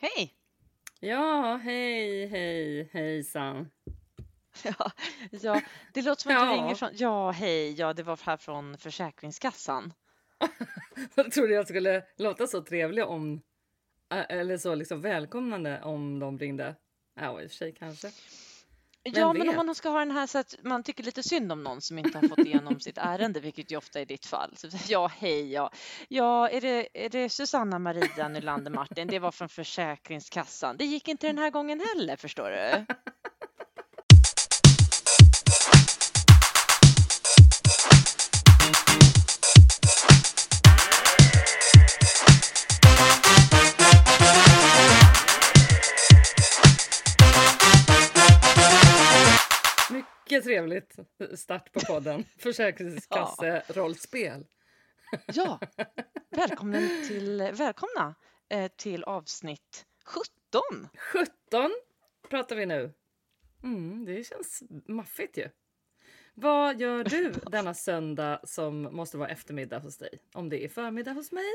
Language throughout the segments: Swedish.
Hej! Ja, hej, hej, hejsan. Ja, ja, det låter som att du Ja. ringer från... Ja, hej, ja, det var här från Försäkringskassan. Jag trodde jag skulle låta så trevlig om, eller så liksom välkomnande om de ringde. Ja, i och för sig kanske. Ja, men om man ska ha den här så att man tycker lite synd om någon som inte har fått igenom sitt ärende, vilket ju ofta är ditt fall. Så, ja, hej, ja. Ja, är det, är det Susanna Maria Nylander Martin? Det var från Försäkringskassan. Det gick inte den här gången heller, förstår du. Mycket trevligt start på podden. Försäkringskasserollspel. Ja, välkommen till, välkomna eh, till avsnitt 17. 17 pratar vi nu. Mm, det känns maffigt ju. Vad gör du denna söndag som måste vara eftermiddag hos dig? Om det är förmiddag hos mig?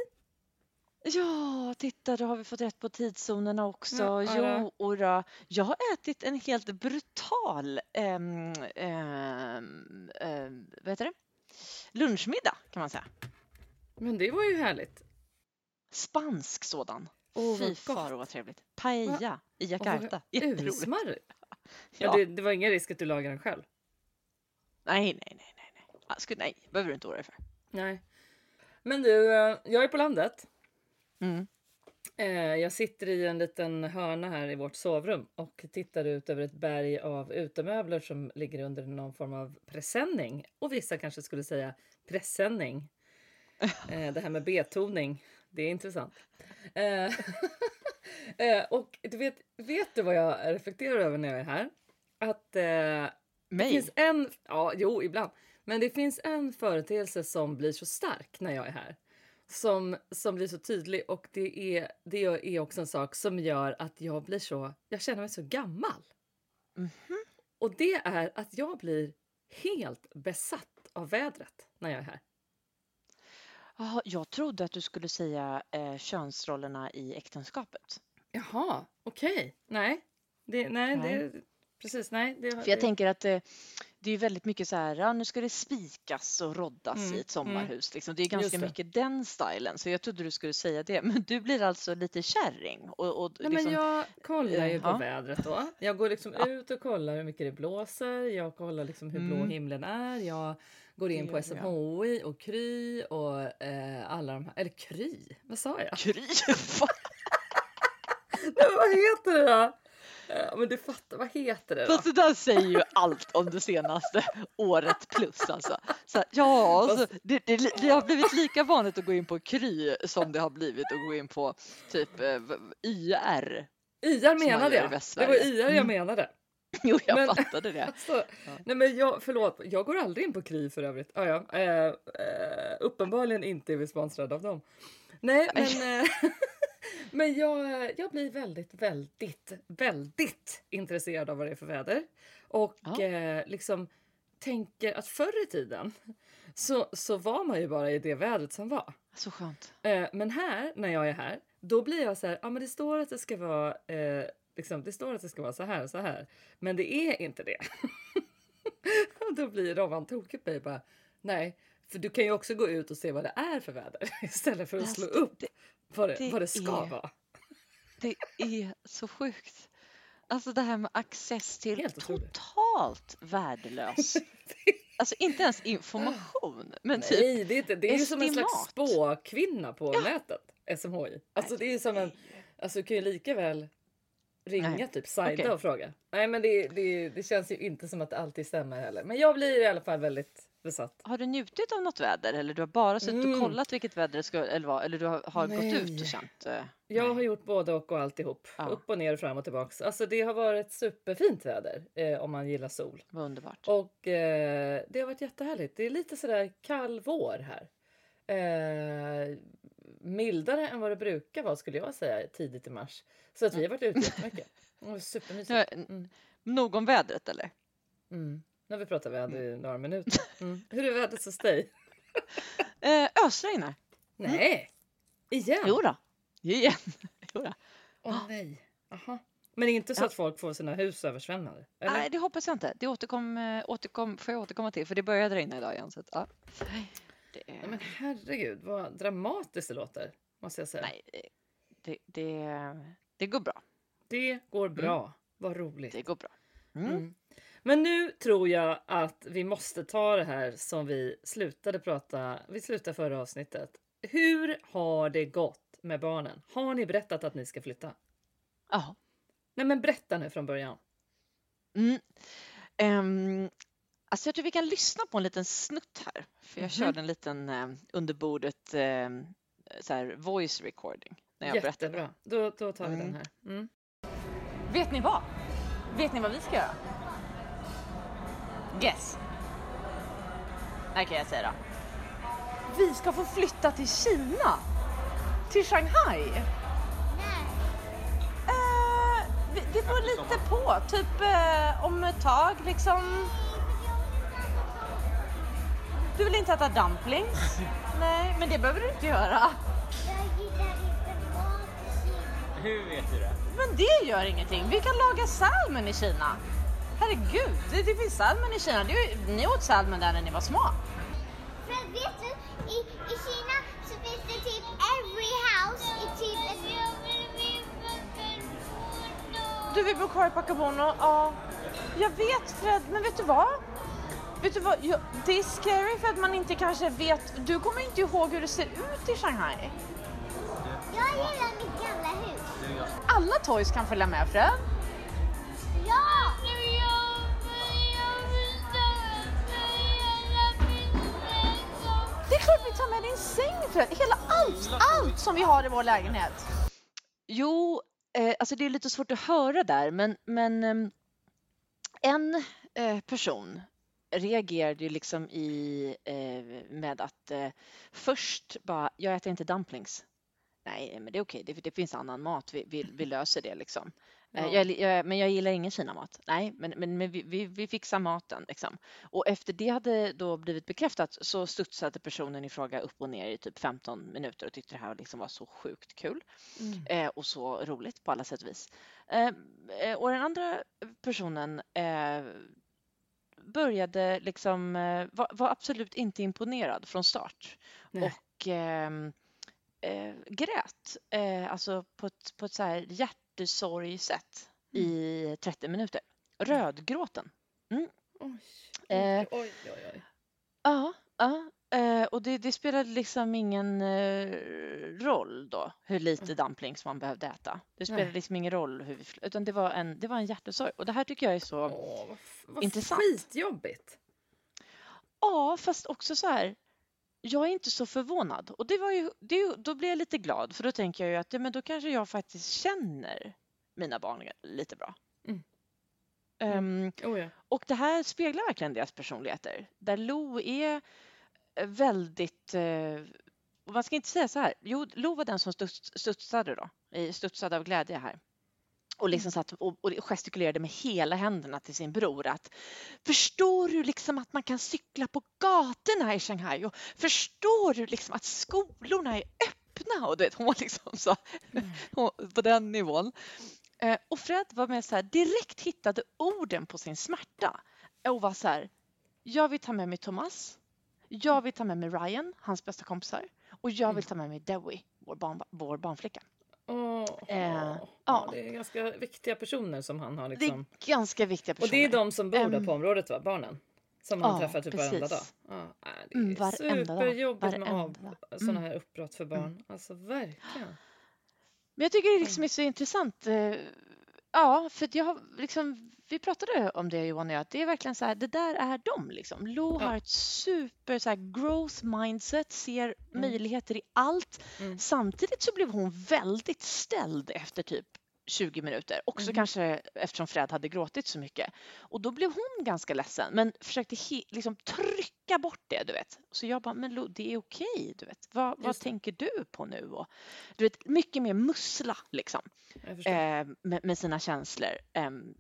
Ja, titta, då har vi fått rätt på tidszonerna också. Ja, jo, ora. Jag har ätit en helt brutal ehm, ehm, ehm, vad heter det? lunchmiddag kan man säga. Men det var ju härligt. Spansk sådan. Åh, Fy faro vad trevligt. Paella i Och Jakarta. Ursmarrigt. Ja. Ja. Det, det var ingen risk att du lagar den själv? Nej, nej, nej, nej, nej. Skulle- nej, behöver du inte oroa dig för. Nej. Men du, eh, jag är på landet. Mm. Eh, Jag sitter i en liten hörna här i vårt sovrum och tittar ut över ett berg av utemöbler som ligger under någon form av presenning. Och vissa kanske skulle säga presenning. Eh, Det här med betoning, det är intressant. Eh, Och du vet, vet du vad jag reflekterar över när jag är här? Att eh, det Mig? finns en, ja, jo, ibland. Men det finns en företeelse som blir så stark när jag är här. Som, som blir så tydlig och det är, det är också en sak som gör att jag blir så, jag känner mig så gammal. Mhm. Och det är att jag blir helt besatt av vädret när jag är här. Ah, jag trodde att du skulle säga eh, könsrollerna i äktenskapet. Jaha, okej. Nej, det, nej, Nej. det, precis, nej. Det, För jag det, tänker att det, det är väldigt mycket så här, ja, nu ska det spikas och roddas Mm, i ett sommarhus. Liksom. Det är ganska det. mycket den stilen, så jag trodde du skulle säga det. Men du blir alltså lite kärring och, och Nej, liksom, men jag kollar ju eh, på ja. vädret då. Jag går liksom Ja. ut och kollar hur mycket det blåser. Jag kollar liksom hur blå Mm. himlen är. Jag går in på SMHI och Kry och eh, alla de här. Eller Kry? Vad sa jag? Kry, Nej, vad heter det då? Eh, men du fattar, vad heter det då? Fast det där säger ju allt om det senaste året plus alltså. Så, här, ja, alltså, det, det, det har blivit lika vanligt att gå in på Kry som det har blivit att gå in på typ eh, YR. IR man menade jag. Det var IR jag Mm. menade. Jo, jag Men- fattade det. Alltså, Nej men jag, förlåt, jag går aldrig in på Kry för övrigt. Ah, ja. eh, eh, uppenbarligen inte är vi sponsrade av dem. Nej men, men jag, jag blir väldigt, väldigt, väldigt intresserad av vad det är för väder. Och Ja. eh, liksom tänker att förr i tiden så, så var man ju bara i det vädret som var. Så skönt. Eh, men här, när jag är här, då blir jag så här, ja men det står att det ska vara, eh, liksom, det står att det ska vara så här och så här, men det är inte det. då blir Robban tokig på mig bara, nej, för du kan ju också gå ut och se vad det är för väder istället för att slå upp vad det, det vad det ska är- vara. Det är så sjukt. Alltså det här med access till totalt värdelös, alltså inte ens information, men typ nej, det är, inte, det är ju som en slags spåkvinna på nätet, SMHI. Alltså det är ju som en, alltså du kan ju lika väl ringa Nej. typ Saida Okej. och fråga. Nej men det, det, det känns ju inte som att det alltid stämmer heller. Men jag blir i alla fall väldigt besatt. Har du njutit av något väder eller du har bara suttit Mm. och kollat vilket väder det ska eller vad eller du har, har gått ut och känt? eh, Jag nej. har gjort både och och alltihop. Ja. Upp och ner och fram och tillbaks. Alltså det har varit superfint väder eh, om man gillar sol. Vad underbart. Och eh, det har varit jättehärligt. Det är lite sådär kall vår här. Eh, mildare än vad det brukar vara skulle jag säga tidigt i mars. Så att vi har varit ute jättemycket. Supermysigt. Mm. Nog om vädret eller? Mm. Nu har vi pratat väder i några minuter. Mm. Hur är vädret hos dig? Eh, ösregnar. Nej! Igen? Jo då. Igen. Jo då. Åh nej. Aha. Men inte så Ja. att folk får sina hus översvämmade? Eller? Nej, det hoppas jag inte. Det återkom, eh, återkom, får jag återkomma till, för det började regna idag igen. Så att, ja. det, Ja, men herregud, vad dramatiskt det låter. Måste jag säga. nej, det, det, det går bra. Det går bra. Vad roligt. Mm. Det går bra. Mm. Mm. Men nu tror jag att vi måste ta det här som vi slutade prata. Vi slutade förra avsnittet. Hur har det gått med barnen? Har ni berättat att ni ska flytta? Ja. Nej, men berätta nu från början. Mm. Ehm, alltså jag tror vi kan lyssna på en liten snutt här. För jag Mhm. körde en liten eh, under bordet så här, voice recording när jag berättade. Jättebra. Då, då tar vi Mm. den här. Mm. Vet ni vad? Vet ni vad vi ska göra? Guess. Okej, okay, jag säger då. Vi ska få flytta till Kina. Till Shanghai. Eh, vi- det beror lite på. Typ eh, om ett tag liksom. Du vill inte äta dumplings? Nej, men det behöver du inte göra. Jag gillar inte mat i Kina. Hur vet du det? Men det gör ingenting. Vi kan laga salmon i Kina. Herregud, det, det finns salmon i Kina. Det, ni åt salmon där när ni var små. För vet du, i, i Kina så finns det typ every house i typ. Du vill bo kvar i Pacabono? Ja. Jag vet Fred, men vet du vad? Vet du vad? Jag, det är scary för att man inte kanske vet. Du kommer inte ihåg hur det ser ut i Shanghai. Jag gillar mitt gamla hus. Alla toys kan följa med Fred. Det är klart vi tar med din säng Fred. Hela allt, allt som vi har i vår lägenhet. Jo, eh, alltså det är lite svårt att höra där, men, men eh, en eh, person reagerade ju liksom i eh, med att eh, först bara, jag äter inte dumplings. Nej, men det är okej, det, det finns annan mat, vi, vi, vi löser det liksom. Ja. Jag, jag, men jag gillar ingen kinamat. Nej, men, men, men vi, vi, vi fixar maten liksom. Och efter det hade då blivit bekräftat så studsade personen i fråga upp och ner i typ 15 minuter och tyckte det här liksom var så sjukt kul Mm. eh, och så roligt på alla sätt och vis. Eh, eh, och den andra personen eh, började liksom, eh, var, var absolut inte imponerad från start Nej. och ehm, eh, grät, alltså på ett, på ett så här hjärtesorgsätt i 30 minuter. Rödgråten. Oj, Eh. oj, oj, oj, oj. Ja, ja. Eh, och det, det spelade liksom ingen eh, roll då hur lite dumplings man behövde äta. Det spelade Nej. liksom ingen roll hur vi, utan det var en, det var en hjärtesorg. Och det här tycker jag är så, Åh, vad, vad Intressant. skitjobbigt. ja fast också så här, jag är inte så förvånad. Och det var ju, det, då blir jag lite glad för då tänker jag ju att ja, men då kanske jag faktiskt känner mina barn lite bra. Mm. Ehm, Oh, ja. Och det här speglar verkligen deras personligheter. Där Lo är väldigt... Och man ska inte säga så här. Jo, Lo var den som studs, studsade då. Studsade av glädje här. Och liksom satt och, och gestikulerade med hela händerna till sin bror att förstår du liksom att man kan cykla på gatorna i Shanghai? Och förstår du liksom att skolorna är öppna? Och du vet, hon var liksom så hon, på den nivån. Eh, och Fred var med så här, direkt hittade orden på sin smärta och var så här, jag vill ta med mig Thomas, jag vill ta med mig Ryan, hans bästa kompisar. Och jag vill ta med mig Dewey, vår, barn, vår barnflicka. Åh, Eh, ja. Det är ganska viktiga personer som han har. Det Liksom. är ganska viktiga personer. Och det är de som bor där på området, va? barnen? Som han ja, träffar typ varenda dag. precis. Ja, det är Mm, varenda dag. superjobbigt med av sådana Mm. här uppbrott för barn. Alltså verkligen. Men jag tycker det liksom är så intressant. Ja, för jag liksom, vi pratade om det Johan och jag, att det är verkligen så här, det där är de liksom. Lo Ja. har ett super så här, growth mindset, ser möjligheter i allt. Mm. Samtidigt så blev hon väldigt ställd efter typ 20 minuter. Också Mhm. kanske eftersom Fred hade gråtit så mycket. Och då blev hon ganska ledsen men försökte liksom trycka bort det, du vet. Så jag bara, men Lo, det är okej, du vet. Vad, vad tänker du på nu? Och, du vet, mycket mer mussla liksom eh, med, med sina känslor.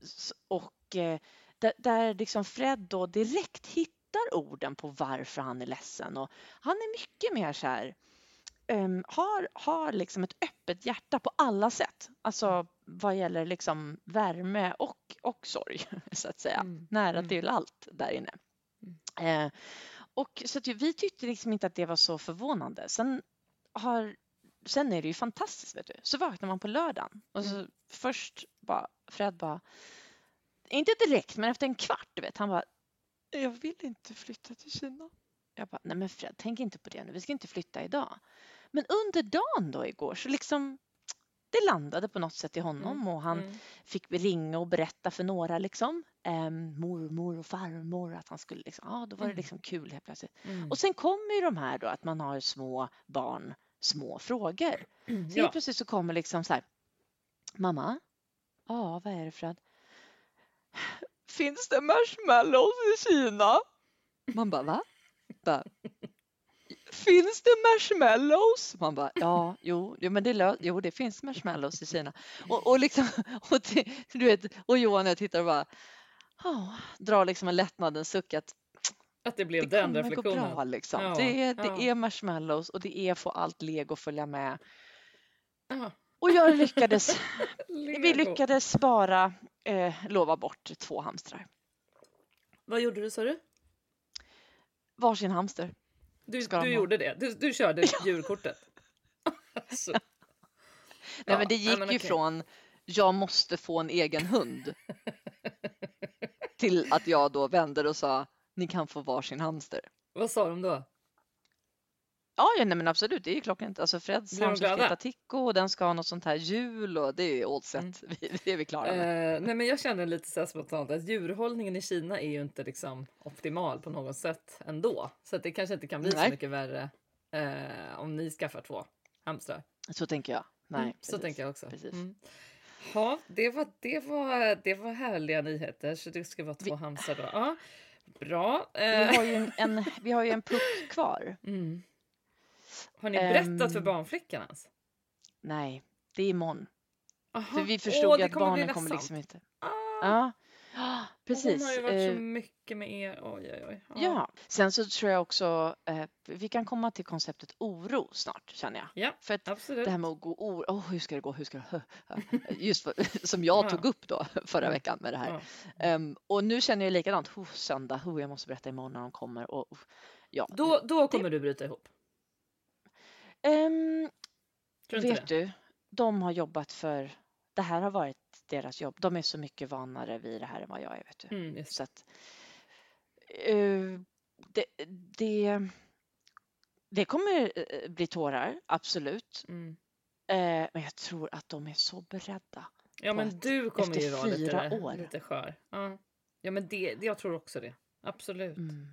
S- och eh, där, där liksom Fred då direkt hittar orden på varför han är ledsen och han är mycket mer så här ehm, har, har liksom ett öppet hjärta på alla sätt. Alltså vad gäller liksom värme och, och sorg så att säga. Mm, Nära mm. till allt där inne. Eh, och så att vi tyckte liksom inte att det var så förvånande. Sen, har, sen är det ju fantastiskt. Vet du. Så vaknar man på lördagen och så först bara Fred bara, inte direkt men efter en kvart, du vet, han bara, jag vill inte flytta till Kina. Jag bara, nej men Fred, tänk inte på det nu, vi ska inte flytta idag. Men under dagen då igår så liksom, det landade på något sätt i honom och han Mm. fick ringa och berätta för några liksom, um, mormor och farmor att han skulle liksom, ja då var det Mm. liksom kul helt plötsligt. Mm. Och sen kommer ju de här då att man har små barn, små frågor. Mm. Så Ja. plötsligt så kommer liksom så här, mamma, ja vad är det för att Finns det marshmallows i Kina? Man bara, va? Bara, finns det marshmallows? Man bara, ja, jo, jo men det, jo, det finns marshmallows i Kina. Och, och, liksom, och, du vet, och Johan och jag tittar och bara, ja, drar liksom en lättnadens suck att Att det blev det den kommer gå reflektionen. bra liksom. Ja, det, är, det ja. är marshmallows och det är få allt lego följa med. Ja, Och jag lyckades, vi lyckades bara eh, lova bort två hamstrar. Vad gjorde du sa du? Varsin hamster. Du, du ha? gjorde det? Du, du körde djurkortet? alltså. Nej, Ja, men det gick men ju okej. från jag måste få en egen hund till att jag då vände och sa ni kan få varsin hamster. Vad sa de då? Ja, ja nej, men absolut, det är ju klockrent. Alltså Freds hamster ska heta Tico och den ska ha något sånt här jul och det är all set. Vi, det är vi klara med. Eh, nej men jag känner lite så här spontant att djurhållningen i Kina är ju inte liksom optimal på något sätt ändå. Så att det kanske inte kan bli så Nej. mycket värre eh, om ni skaffar två hamstrar. Så tänker jag. Nej, Mm, så tänker jag också. Precis. Mm. Ja, det var, det, var, det var härliga nyheter. Så det ska vara två Vi- hamstrar då. Ja, bra. Vi Eh, har ju en, en, vi har ju en puck kvar. mm. Har ni berättat för Ehm. barnflickan ens? Nej, det är imorgon. Aha. För vi Åh, förstod det att kommer barnen kommer liksom inte. Ah, Ja, precis. Hon har ju varit Eh, så mycket med er. Oj, oj, oj. Ja, sen så tror jag också eh, vi kan komma till konceptet oro snart känner jag. ja För att absolut. det här med att gå oro, oh, hur ska det gå, hur ska det, just för, som jag Ja. tog upp då förra Ja. veckan med det här. Ja. Ehm, och nu känner jag likadant, oh, söndag, oh, jag måste berätta imorgon när de kommer. Och, oh, ja. Då, då kommer du bryta ihop. Ehm, Tror du inte vet det? du, de har jobbat för, det här har varit deras jobb. De är så mycket vanare vid det här än vad jag är. Vet du. Mm, just. Så att, eh, det, det, det kommer eh, bli tårar, absolut. Mm. Eh, men jag tror att de är så beredda. Ja, på men att du kommer efter ju vara lite, fyra år. lite skör. Ja, ja men det, det, jag tror också det. Absolut. Mm.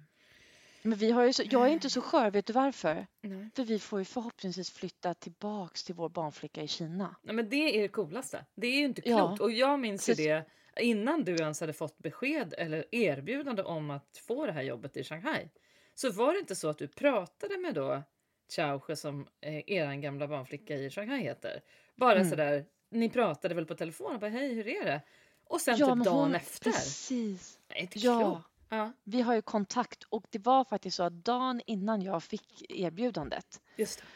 Men vi har ju så, jag är inte så skör, vet du varför? Nej. För vi får ju förhoppningsvis flytta tillbaks till vår barnflicka i Kina. Nej, men det är det coolaste. Det är ju inte Ja, klokt. Och jag minns ju det innan du ens hade fått besked eller erbjudande om att få det här jobbet i Shanghai. Så var det inte så att du pratade med då Chaushe som eh, eran gamla barnflicka i Shanghai heter. Bara Mm. sådär, ni pratade väl på telefon och bara hej hur är det? Och sen ja, typ dagen hon, efter. Precis. Nej, inte Ja. klokt. Ja, Vi har ju kontakt och det var faktiskt så att dagen innan jag fick erbjudandet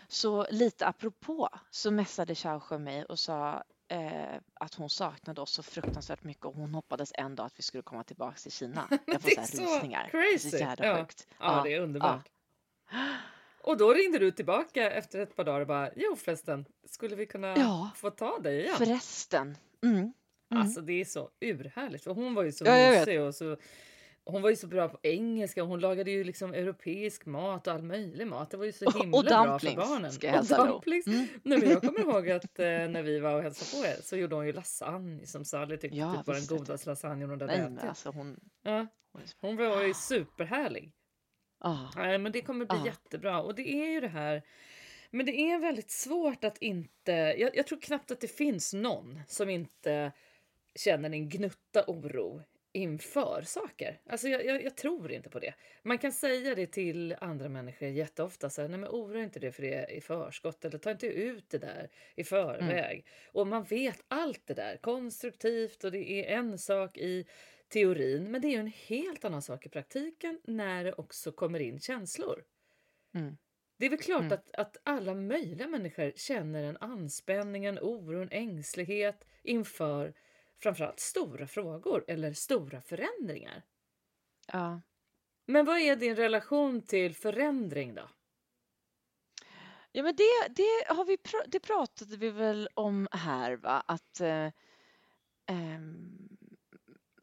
så lite apropå så messade Chaushe mig och sa eh, att hon saknade oss så fruktansvärt mycket och hon hoppades en dag att vi skulle komma tillbaks till Kina. Jag får det är så rysningar. Det är crazy. så jävla Ja. sjukt. Ja, det är underbart. Och då ringde du tillbaka efter ett par dagar och bara, jo förresten, skulle vi kunna Ja. få ta dig igen? Förresten. Mm. Mm. Alltså det är så urhärligt, för hon var ju så Ja, mysig och så hon var ju så bra på engelska och hon lagade ju liksom europeisk mat och all möjlig mat. Det var ju så Och- himla och bra för barnen. ska jag och dumplings. Mm. Nej, men jag kommer ihåg att eh, när vi var och hälsade på er så gjorde hon ju lasagne som Sally tyckte Ja, typ var den godaste lasagne hon hade Nej, ätit. alltså hon... Ja, hon var ju superhärlig. Ah. Nej, men det kommer bli Ja. jättebra. Och det är ju det här. Men det är väldigt svårt att inte. Jag, jag tror knappt att det finns någon som inte känner en gnutta oro inför saker. Alltså jag, jag, jag tror inte på det. Man kan säga det till andra människor jätteofta. Så här, Nej, men oroa inte det för det i förskott eller ta inte ut det där i förväg. Och man vet allt det där konstruktivt och det är en sak i teorin, men det är ju en helt annan sak i praktiken när det också kommer in känslor. Mm. Det är väl klart Mm. att, att alla möjliga människor känner en anspänning, en oro, en ängslighet inför framförallt stora frågor eller stora förändringar. Ja. Men vad är din relation till förändring då? Ja, men det, det, har vi, pr- det pratade vi väl om här, va? Att, eh,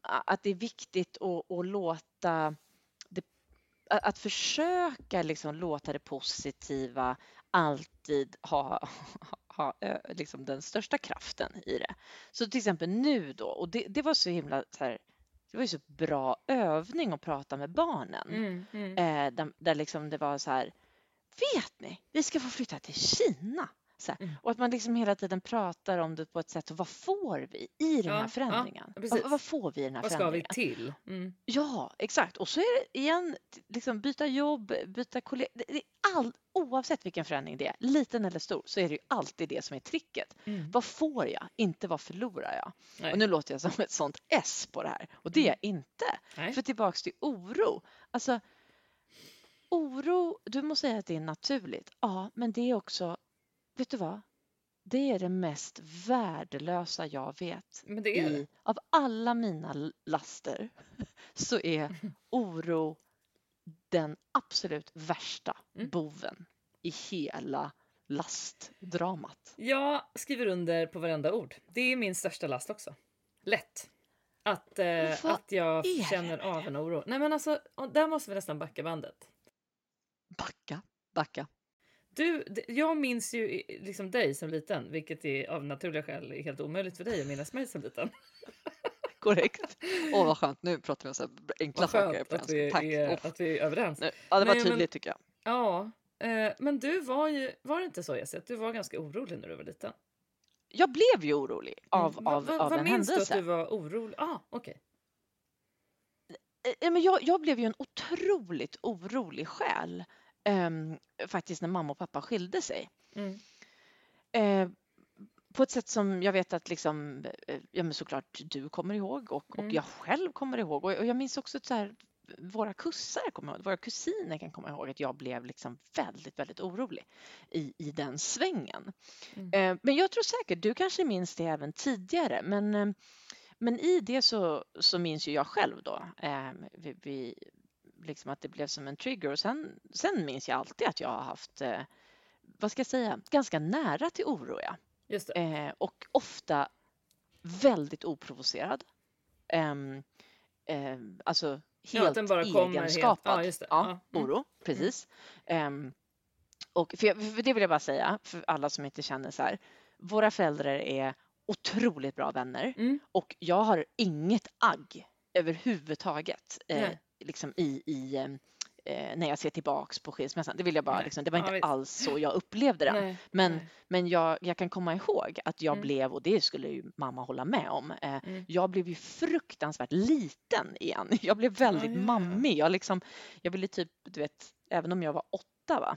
a- att det är viktigt att, att låta det, att försöka liksom låta det positiva alltid ha, ha liksom den största kraften i det. Så till exempel nu då, och det, det var så himla så här, det var ju så bra övning att prata med barnen. Mm, mm. Eh, där, där liksom det var så här, vet ni, vi ska få flytta till Kina. Mm. Och att man liksom hela tiden pratar om det på ett sätt, vad får vi i den Ja, här ja, förändringen? precis. vad, vad får vi i den här Vad ska vi förändringen? till? Mm. Ja, exakt. Och så är det igen, liksom byta jobb, byta all, oavsett vilken förändring det är, liten eller stor, så är det ju alltid det som är tricket. Mm. Vad får jag, inte vad förlorar jag? Nej. Och nu låter jag som ett sånt S på det här och det är jag inte. Nej. För tillbaks till oro. Alltså, oro, du må säga att det är naturligt. Ja, men det är också, vet du vad? Det är det mest värdelösa jag vet. Men det är det. I, av alla mina laster så är oro den absolut värsta Mm. boven i hela lastdramat. Jag skriver under på varenda ord. Det är min största last också. Lätt. Att, eh, att jag känner av en oro. Nej men alltså, där måste vi nästan backa bandet. Backa, backa. Du, jag minns ju liksom dig som liten, vilket är av naturliga skäl är helt omöjligt för dig att minnas mig som liten. Korrekt. Åh, vad skönt. Nu pratar vi om så enkla Vad saker skönt på att vi, Tack. är, Uff. att vi är överens. Nu- Ja, det var men- tydligt tycker jag. Ja, eh, men du var ju, var det inte så Jesse, att du var ganska orolig när du var liten? Jag blev ju orolig av, Mm, vad- av, vad- av vad en minns du att händelse. du var orolig? Ah, okej. Eh, Men jag, jag blev ju en otroligt orolig själ ehm, faktiskt när mamma och pappa skilde sig. Mm. Eh, på ett sätt som jag vet att liksom, eh, ja, men såklart du kommer ihåg och, och Mm. jag själv kommer ihåg. Och, och jag minns också att så här, våra kussar kommer ihåg, våra kusiner kan komma ihåg att jag blev liksom väldigt, väldigt orolig i, i den svängen. Mm. Eh, men jag tror säkert, du kanske minns det även tidigare, men, eh, men i det så, så minns ju jag själv då, eh, vi, vi, liksom att det blev som en trigger och sen, sen minns jag alltid att jag har haft, eh, vad ska jag säga, ganska nära till oro. Ja. Eh, och ofta väldigt oprovocerad. Ehm, ehm, alltså Ja, helt bara kommer helt- egenskapad. ja. Ja, Ja, mm. oro, precis. Ehm, och för, jag, för det vill jag bara säga, för alla som inte känner så här. Våra föräldrar är otroligt bra vänner Mm. och jag har inget agg överhuvudtaget eh. Liksom i, i eh, när jag ser tillbaks på skilsmässan. Det vill jag bara, Nej. liksom, det var Ja, inte visst. alls så jag upplevde det. Nej, Men, nej. men jag, jag kan komma ihåg att jag Mm. blev, och det skulle ju mamma hålla med om, eh, Mm. jag blev ju fruktansvärt liten igen. Jag blev väldigt ja, ja. mammig. Jag, liksom, jag ville typ, du vet, även om jag var åtta, va, Ja,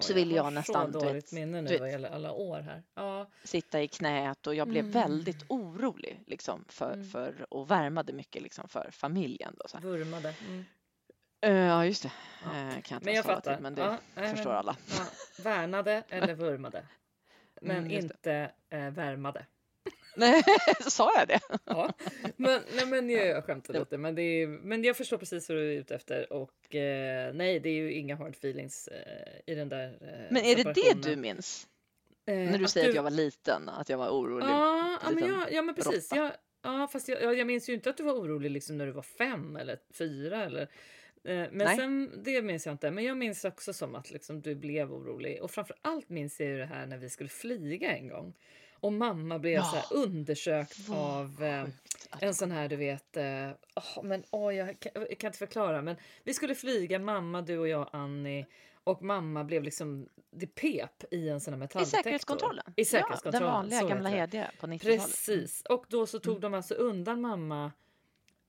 så vill jag har nästan, så dåligt vet- minne nu vet- vad gäller alla år här. Ja, sitta i knät och jag blev Mm. väldigt orolig liksom, för, Mm. för, och värmade mycket liksom, för familjen. Då, så. här. vurmade. Mm. Eh, Ja, just det. Ja. Eh, kan jag inte Men jag fattar. till, men det Ja, förstår men- alla. Ja, värnade eller vurmade. Men Mm, just inte eh, värmade. Nej, sa jag det? Ja. Men, nej, men jag, jag skämtar Det- lite. Men, det är, men jag förstår precis vad du är ute efter. Och eh, nej, det är ju inga hard feelings eh, i den där eh, Men är det det du minns? Eh, När du säger att jag var liten, att jag var orolig? Ja, ja, men, jag, ja men precis. Jag, ja, fast jag, jag, minns ju inte att du var orolig liksom när du var fem eller fyra. Eller, eh, men Nej. sen, det minns jag inte. Men jag minns också som att liksom, du blev orolig. Och framför allt minns jag ju det här när vi skulle flyga en gång. Och mamma blev Ja. så här undersökt Vad av eh, en sån här, du vet, eh, åh, men åh, jag, kan, jag kan inte förklara. Men vi skulle flyga, mamma, du och jag, Annie. Och mamma blev liksom, det pep i en sån här I metalldetektor. säkerhetskontrollen? I säkerhetskontrollen. Ja, den vanliga så gamla hediga på 90-talet. Precis. Och då så tog de alltså undan mamma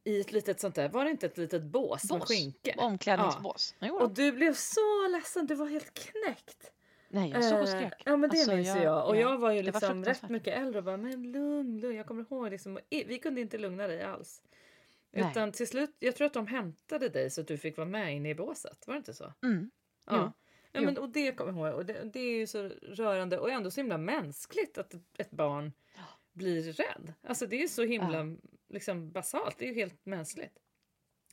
i ett litet sånt där, var det inte ett litet bås med Bås. Omklädningsbås. Jo, Och du blev så ledsen, du var helt knäckt. Nej, jag såg och Eh, skrek. Ja men det Alltså, minns jag- jag. Och ja, jag var ju det var liksom rätt mycket äldre och bara men lugn, lugn. Jag kommer ihåg liksom, vi kunde inte lugna dig alls. Nej. Utan till slut, jag tror att de hämtade dig så att du fick vara med inne i båset. Var det inte så? Mm. Ja. Ja, men, och det kommer jag ihåg. Och det, det är ju så rörande och ändå så himla mänskligt att ett barn blir rädd. Alltså det är så himla liksom, basalt. Det är ju helt mänskligt.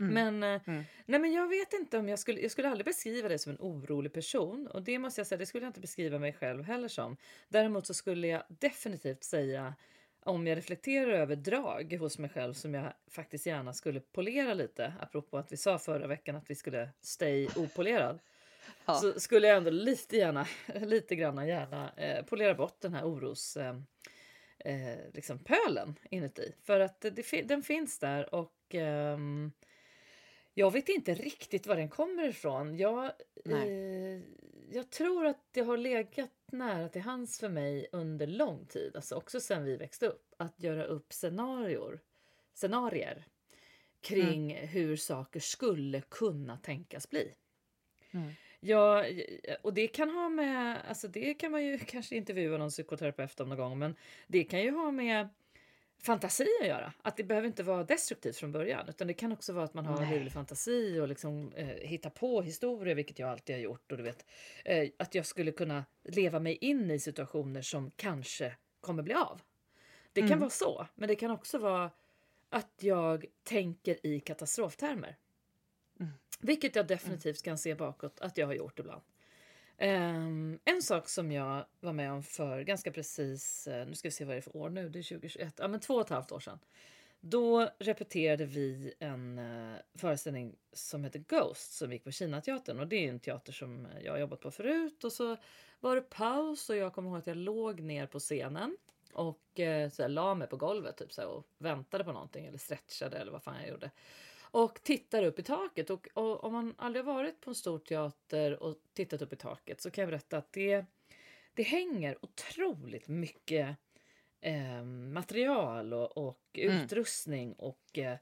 Mm. Men, eh, Mm. nej, men jag vet inte om jag skulle, jag skulle aldrig beskriva dig som en orolig person. Och det måste jag säga, det skulle jag inte beskriva mig själv heller som. Däremot så skulle jag definitivt säga om jag reflekterar över drag hos mig själv som jag faktiskt gärna skulle polera lite. Apropå att vi sa förra veckan att vi skulle stay opolerad. Ja. Så skulle jag ändå lite gärna, lite grann gärna eh, polera bort den här oros... Eh, eh, liksom pölen inuti. För att det, fi- den finns där och ehm, jag vet inte riktigt var den kommer ifrån. Jag, eh, jag tror att det har legat nära till hands för mig under lång tid, alltså också sedan vi växte upp, att göra upp scenarior, scenarier kring hur saker skulle kunna tänkas bli. Mm. Ja, och det kan ha med, alltså det kan man ju kanske intervjua någon psykoterapeut om någon gång, men det kan ju ha med fantasi att göra. Att det behöver inte vara destruktivt från början, utan det kan också vara att man har en Nej. livlig fantasi och liksom eh, hitta på historier, vilket jag alltid har gjort. Och du vet, eh, att jag skulle kunna leva mig in i situationer som kanske kommer bli av. Det kan Mm. vara så, men det kan också vara att jag tänker i katastroftermer. Mm. Vilket jag definitivt kan se bakåt att jag har gjort ibland. Um, en sak som jag var med om för ganska precis, eh, nu ska vi se vad det är för år nu, det är 2021, ja men två och ett halvt år sedan. Då repeterade vi en uh, föreställning som heter Ghost som gick på Kinateatern och det är en teater som jag har jobbat på förut och så var det paus och jag kommer ihåg att jag låg ner på scenen och uh, så här, la mig på golvet typ, så här, och väntade på någonting eller stretchade eller vad fan jag gjorde. Och tittar upp i taket och, och om man aldrig har varit på en stor teater och tittat upp i taket så kan jag berätta att det, det hänger otroligt mycket eh, material och, och Mm. utrustning och eh,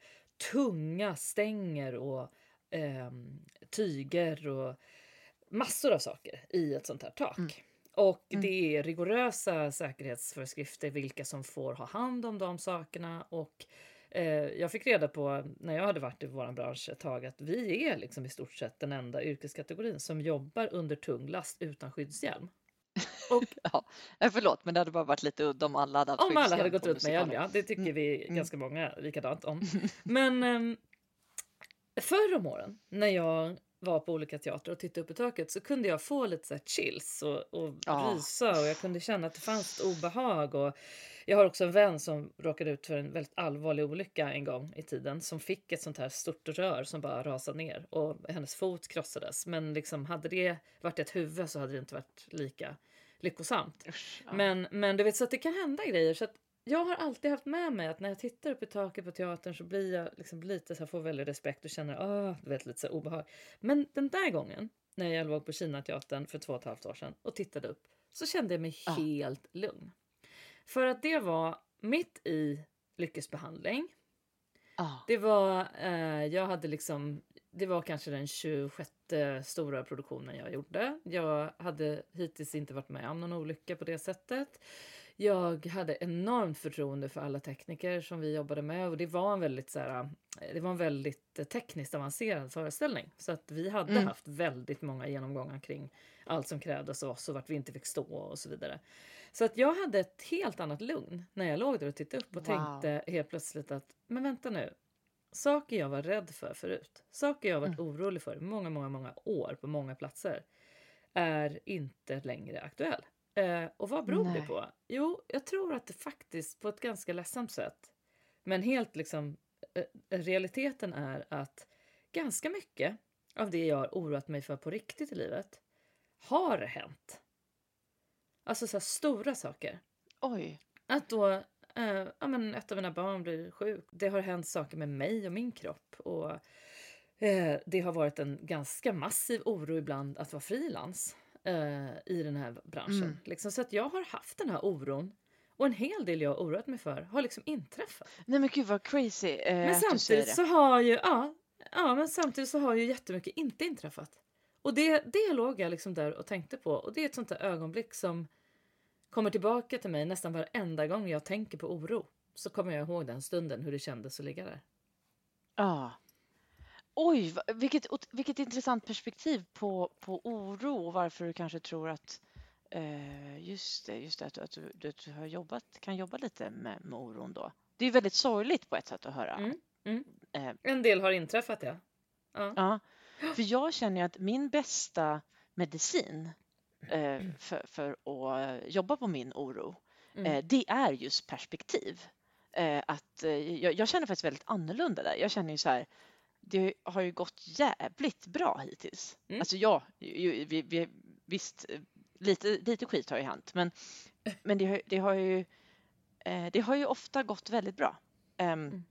tunga stänger och eh, tyger och massor av saker i ett sånt här tak. Mm. Och Mm. det är rigorösa säkerhetsföreskrifter vilka som får ha hand om de sakerna. Och jag fick reda på när jag hade varit i vår bransch ett tag att vi är liksom i stort sett den enda yrkeskategorin som jobbar under tung last utan skyddshjälm. Och Ja, eh, förlåt, men det hade bara varit lite udda om alla hade haft om alla hade gått runt med hjälm, ja. Det tycker Mm. vi Mm. ganska många likadant om. Men um, förr om åren när jag var på olika teatrar och tittade upp i taket så kunde jag få lite så chills och, och Ja. rysa och jag kunde känna att det fanns ett obehag. Och jag har också en vän som råkade ut för en väldigt allvarlig olycka en gång i tiden som fick ett sånt här stort rör som bara rasade ner och hennes fot krossades. Men liksom hade det varit ett huvud så hade det inte varit lika lyckosamt. Usch, ja. Men, men du vet så att det kan hända grejer. Så att jag har alltid haft med mig att när jag tittar upp i taket på teatern så blir jag liksom lite så här, får väldigt respekt och känner ah, du vet, lite så obehag. Men den där gången när jag låg på Kinateatern för två och ett halvt år sedan och tittade upp så kände jag mig Ja. helt lugn. För att det var mitt i lyckesbehandling. Ja. Det var, eh, jag hade liksom, det var kanske den 26 stora produktionen jag gjorde. Jag hade hittills inte varit med om någon olycka på det sättet. Jag hade enormt förtroende för alla tekniker som vi jobbade med och det var en väldigt, så här, eh, det var en väldigt eh, tekniskt avancerad föreställning. Så att vi hade Mm. haft väldigt många genomgångar kring allt som krävdes av oss och vart vi inte fick stå och så vidare. Så att jag hade ett helt annat lugn när jag låg där och tittade upp och Wow. tänkte helt plötsligt att men vänta nu, saker jag var rädd för förut, saker jag varit Mm. orolig för i många, många, många år på många platser är inte längre aktuell. Eh, och vad beror det Nej. på? Jo, jag tror att det faktiskt på ett ganska ledsamt sätt, men helt liksom eh, realiteten är att ganska mycket av det jag har oroat mig för på riktigt i livet har hänt. Alltså så här stora saker. Oj. Att då eh, ja, men ett av mina barn blir sjuk. Det har hänt saker med mig och min kropp. Och eh, Det har varit en ganska massiv oro ibland att vara frilans eh, i den här branschen. Mm. Liksom, så att jag har haft den här oron. Och en hel del jag har oroat mig för har liksom inträffat. Nej men gud vad crazy eh, Men samtidigt så har ju, ja, ja, men samtidigt så har ju jättemycket inte inträffat. Och det, det låg jag liksom där och tänkte på. Och det är ett sånt där ögonblick som kommer tillbaka till mig nästan varenda gång jag tänker på oro. Så kommer jag ihåg den stunden, hur det kändes att ligga där. Ja. Oj, vilket, vilket intressant perspektiv på, på oro och varför du kanske tror att eh, just det, just det att, att, du, att du har jobbat, kan jobba lite med, med oron då. Det är väldigt sorgligt på ett sätt att höra. Mm, mm. Eh, En del har inträffat ja. ja. Ja, för jag känner ju att min bästa medicin eh, för, för att jobba på min oro, Mm. eh, det är just perspektiv. Eh, att, eh, jag, jag känner faktiskt väldigt annorlunda där. Jag känner ju så här, det har ju gått jävligt bra hittills. Mm. Alltså ja, vi, vi, visst, lite, lite skit har ju hänt, men, men det, har, det, har ju, eh, det har ju ofta gått väldigt bra. Ehm,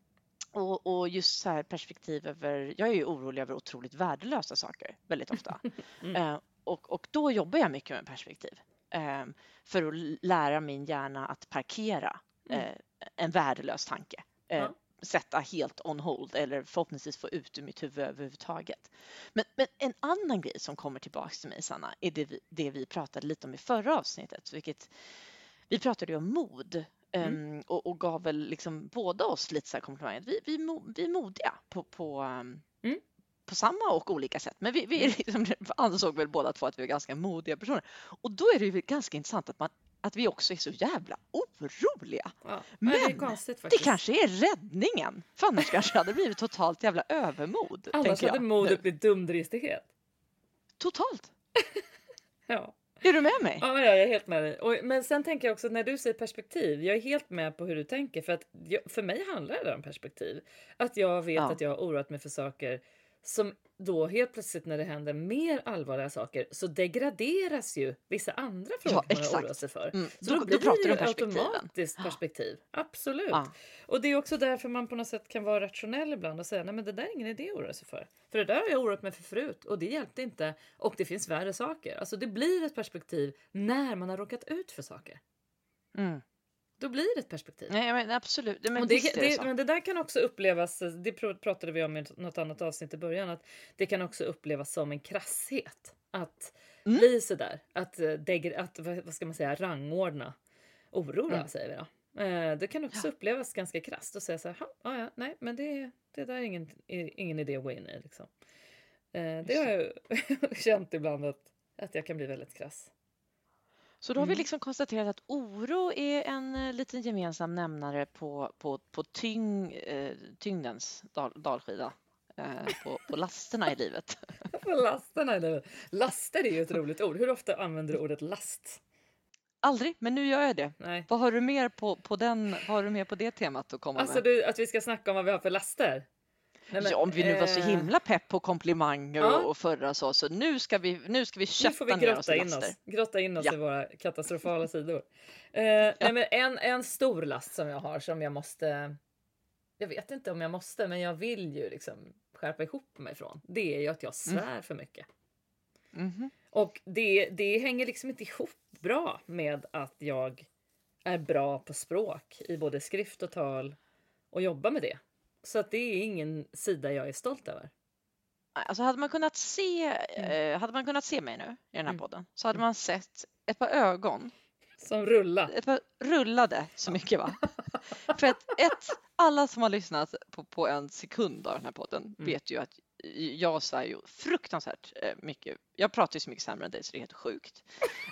Mm. och, och just så här perspektiv över, jag är ju orolig över otroligt värdelösa saker väldigt ofta. Mm. Eh, och, och då jobbar jag mycket med perspektiv. eh, för att lära min hjärna att parkera Mm. eh, en värdelös tanke. Ja. Sätta helt on hold eller förhoppningsvis få ut ur mitt huvud överhuvudtaget. Men, men en annan grej som kommer tillbaks till mig Sanna är det vi, det vi pratade lite om i förra avsnittet. Vilket, vi pratade ju om mod Mm. ehm, och, och gav väl liksom båda oss lite så här komplimanger. Vi, vi, vi är modiga på, på, ehm, Mm. på samma och olika sätt. Men vi, vi är liksom, ansåg väl båda två att vi är ganska modiga personer. Och då är det ju ganska intressant att, man, att vi också är så jävla oroliga. Ja. Nej, det Men konstigt Det kanske är räddningen. För annars kanske det hade blivit totalt jävla övermod. Annars hade modet blivit dumdristighet. Totalt. Ja. Är du med mig? Ja, jag är helt med dig. Och, men sen tänker jag också när du säger perspektiv. Jag är helt med på hur du tänker för att jag, för mig handlar det om perspektiv. Att jag vet Ja. att jag har oroat mig för saker som då helt plötsligt när det händer mer allvarliga saker så degraderas ju vissa andra frågor man har exakt. oroat sig för. Mm, Så då, då blir då det ju automatiskt perspektiv. Absolut. Ja. Och det är också därför man på något sätt kan vara rationell ibland och säga nej men det där är ingen idé att oroa sig för. För det där har jag oroat mig för förut och det hjälpte inte och det finns värre saker. Alltså det blir ett perspektiv när man har råkat ut för saker. Mm. Då blir det ett perspektiv. Nej, men absolut. Men det, det men det där kan också upplevas, det pr- pratade vi om i något annat avsnitt i början, att det kan också upplevas som en krasshet. Att Mm. bli sådär, att, eh, att vad ska man säga, rangordna oro Mm. säger vi då. Eh, Det kan också upplevas ganska krasst och säga så här, "Ha, ja, ja, nej, men det, det där är ingen, är ingen idé att gå in i. Liksom. Eh, Det har jag känt ibland att, att jag kan bli väldigt krass. Så då har vi Mm. liksom konstaterat att oro är en eh, liten gemensam nämnare på, på, på tyng, eh, tyngdens dal, dalskida. Eh, på, på lasterna i livet. På lasterna i livet. Laster är ju ett roligt ord. Hur ofta använder du ordet last? Aldrig, men nu gör jag det. Nej. Vad har du mer på, på, den, vad har du mer på det temat att komma Alltså med? du, att vi ska snacka om vad vi har för laster? Nej, men, ja, om vi nu var så eh, himla pepp på komplimanger ja. och, förra så, så nu ska vi, nu ska vi Nu kötta får vi ner oss grotta in oss, grotta in oss Ja. i våra katastrofala sidor. Eh, nej, men en, en stor last som jag har som jag måste... Jag vet inte om jag måste, men jag vill ju liksom skärpa ihop mig från. Det är ju att jag Mm. svär för mycket. Mhm. Och det, det hänger liksom inte ihop bra med att jag är bra på språk i både skrift och tal och jobbar med det. Så att det är ingen sida jag är stolt över. Alltså hade man kunnat se, Mm. eh, hade man kunnat se mig nu i den här Mm. podden så hade man sett ett par ögon Som rulla. ett par rullade så mycket va? För att ett, alla som har lyssnat på, på en sekund av den här podden Mm. vet ju att jag svär ju fruktansvärt eh, mycket. Jag pratar ju så mycket sämre än dig så det är helt sjukt.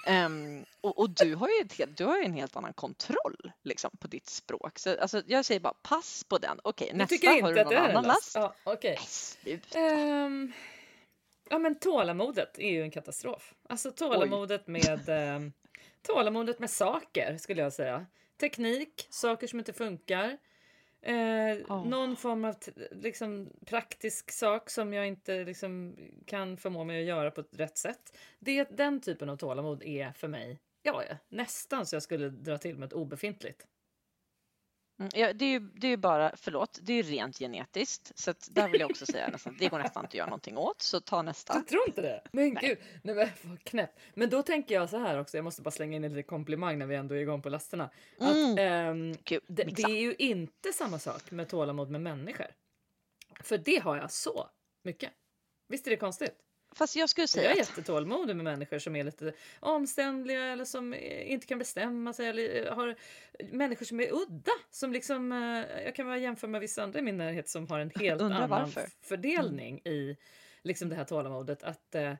Ehm, och, och du har ju ett helt, du har en helt annan kontroll liksom på ditt språk. Så alltså, jag säger bara pass på den. Okej, Du nästa har du någon annan last? last? Ja. Nej, sluta. Ehm, ja, men tålamodet är ju en katastrof. Alltså tålamodet med, ehm, tålamodet med saker skulle jag säga. Teknik, saker som inte funkar. Eh, Ja. Någon form av liksom, praktisk sak som jag inte liksom, kan förmå mig att göra på ett rätt sätt. Det, den typen av tålamod är för mig ja, nästan så jag skulle dra till med ett obefintligt. Mm, Ja, det är ju det är ju bara, förlåt, det är ju rent genetiskt. Så att där vill jag också säga nästan, det går nästan inte att göra någonting åt. Så ta nästa. Jag tror inte det. Men Nej. gud, nej men vad knäpp. Men då tänker jag så här också, jag måste bara slänga in en liten komplimang när vi ändå är igång på lasterna. Att, Mm. ehm, Kul, det, det är ju inte samma sak med tålamod med människor. För det har jag så mycket. Visst är det konstigt? Fast jag skulle Jag säga är att jättetålmodig med människor som är lite omständliga eller som inte kan bestämma sig. Eller har människor som är udda. Som liksom, eh, jag kan bara jämföra med vissa andra i min närhet som har en helt annan varför. f- fördelning i liksom det här tålamodet. Att eh,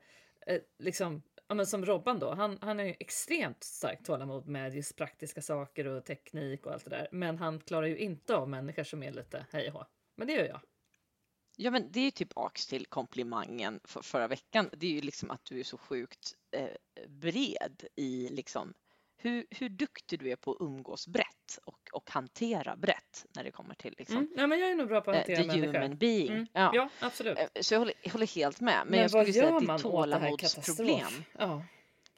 eh, liksom, ja, men som Robban då, han, han ju extremt starkt tålamod med just praktiska saker och teknik och allt det där. Men han klarar ju inte av människor som är lite hej och hå. Men det gör jag. Ja, men det är ju tillbaks till komplimangen för förra veckan. Det är ju liksom att du är så sjukt eh, bred i liksom hur, hur duktig du är på att umgås brett och, och hantera brett när det kommer till liksom, Mm. Ja, men jag är nog bra på att eh, hantera the människor. human being. Mm. Ja. Ja, absolut. Eh, Så jag håller, jag håller helt med. Men, Men jag skulle säga att ditt tålamodsproblem? Ja.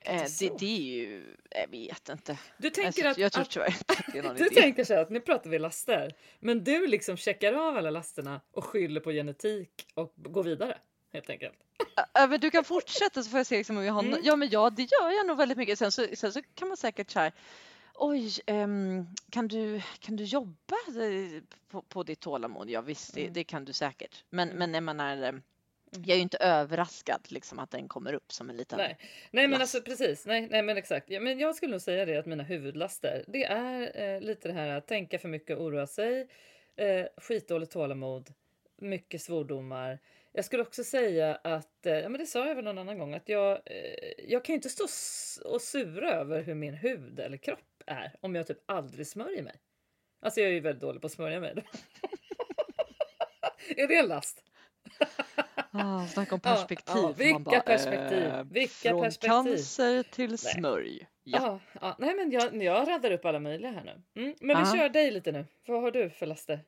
Eh, det, det är ju, jag vet inte. Du tänker Alltså, att, jag tror att tyvärr inte att det är någon du idé. tänker så här att nu pratar vi laster, men du liksom checkar av alla lasterna och skyller på genetik och går vidare helt enkelt. Ja, men du kan fortsätta så får jag se liksom om jag har Mm. Ja, men ja, det gör jag nog väldigt mycket. Sen så, sen så kan man säkert så här. Oj, ehm, kan, du, kan du jobba eh, på, på ditt tålamod? Ja, visst, det, Mm. det kan du säkert. Men, men jag menar, eh, jag är ju inte överraskad liksom att den kommer upp som en liten. Nej, nej men last. alltså precis. Nej, nej men exakt. Ja, men jag skulle nog säga det att mina huvudlaster, det är eh, lite det här att tänka för mycket oroa sig, eh, skitdåligt tålamod, mycket svordomar. Jag skulle också säga att, eh, ja men det sa jag väl någon annan gång, att jag, eh, jag kan ju inte stå och sura över hur min hud eller kropp är om jag typ aldrig smörjer mig. Alltså jag är ju väldigt dålig på att smörja mig. är det en last? Ah, snacka om perspektiv. ja, Man vilka bara, perspektiv, eh, vilka från perspektiv. cancer till smörj. Ja. Ja. Ja, nej men jag, jag raddar upp alla möjliga här nu. Mm, men vi kör dig lite nu. Vad har du för laster?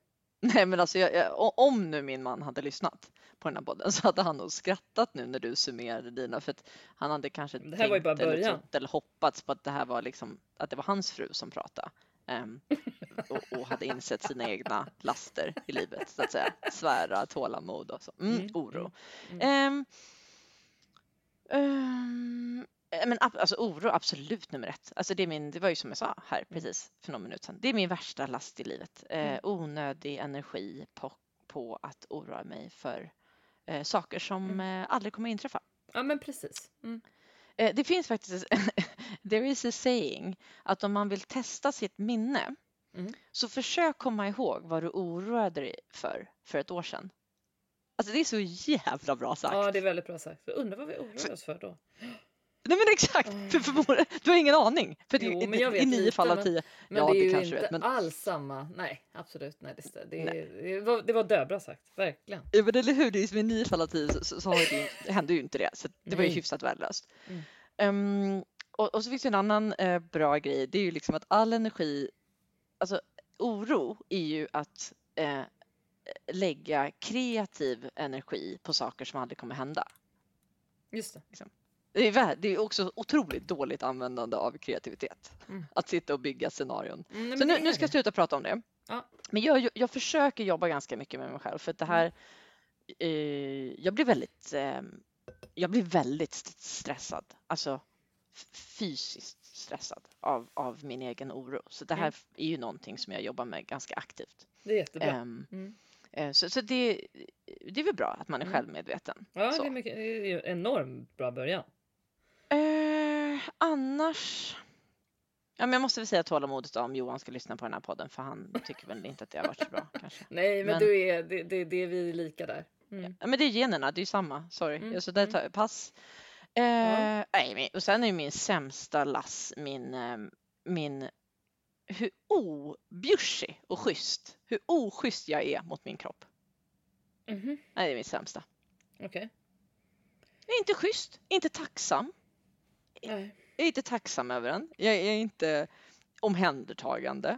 Nej men alltså jag, jag, om nu min man hade lyssnat på den här podden så hade han nog skrattat nu när du summerade dina för att han hade kanske Det här var ju bara tänkt eller början. trott eller hoppats på att det här var liksom att det var hans fru som pratade och, och hade insett sina egna laster i livet så att säga. Svära, tålamod och så. Mm, Mm, oro. mm, Ehm, ehm, eh, men alltså oro absolut nummer ett. Alltså det, är min, det var ju som jag sa här precis för någon minut sedan. Det är min värsta last i livet. Eh, Mm. onödig energi på, på att oroa mig för eh, saker som eh, aldrig kommer att inträffa. Ja men precis. Mm. Eh, det finns faktiskt, there is a saying att om man vill testa sitt minne Mm. så försök komma ihåg vad du oroade dig för för ett år sedan. Alltså det är så jävla bra sagt. Ja det är väldigt bra sagt. Jag undrar vad vi oroar oss för då. Nej men exakt, Mm. för förmodligen, du har ingen aning. För det- Jo, i, jag vet i nio lite, fall av tio. Men ja, det är ju kanske inte vet. Men, alls samma. Nej absolut. Nej, det, det, det, var, det var döbra sagt. Verkligen. ja, men eller hur, det är i nio fall av tio så, så, så har det, ju- det hände ju inte det. Så det var ju Nej. hyfsat värdelöst. Mm. Ehm, och, och så finns det en annan eh, bra grej. Det är ju liksom att all energi, alltså oro är ju att eh, lägga kreativ energi på saker som aldrig kommer hända. Just det. Det är, det är också otroligt dåligt användande av kreativitet. Mm. Att sitta och bygga scenarion. Mm, Så nu, nu ska jag sluta prata om det. Ja. Men jag, jag försöker jobba ganska mycket med mig själv för att det här eh, jag blir väldigt eh, jag blir väldigt st- stressad, alltså fysiskt stressad av, av min egen oro. Så det här Mm. är ju någonting som jag jobbar med ganska aktivt. Det är jättebra. Eh, så så det, det är väl bra att man är Mm. självmedveten. Ja så. det är, mycket, det är ju en enormt bra början. Eh, annars... Ja, men jag måste väl säga tålamodet om Johan ska lyssna på den här podden för han tycker väl inte att det har varit så bra kanske. Nej men, Men- du är, det, det, det är vi lika där. Mm. Ja, men det är generna, det är ju samma. Sorry. Mm, Så där mm. tar jag pass. Eh, nej, men, och sen är ju min sämsta lass min, eh, min hur objussig och schysst, hur oschysst jag är mot min kropp. Mhm. Nej, det är mitt sämsta. Okej. Jag är inte schysst, inte tacksam. Nej. Jag är inte tacksam över den. Jag är inte omhändertagande.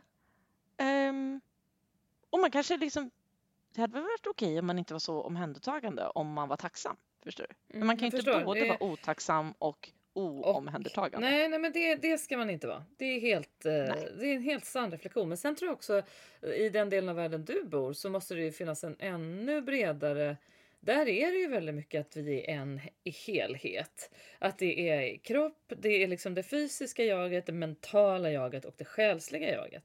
Ehm, och man kanske liksom, det hade väl varit okej om man inte var så omhändertagande om man var tacksam. Förstår du? Men Mm, man kan jag ju inte både Det- vara otacksam och oomhändertagande. Nej, nej men det, det ska man inte vara. Det är, helt, eh, det är en helt sann reflektion. Men sen tror jag också i den delen av världen du bor så måste det ju finnas en ännu bredare där är det ju väldigt mycket att vi är en i helhet. Att det är kropp, det är liksom det fysiska jaget, det mentala jaget och det själsliga jaget.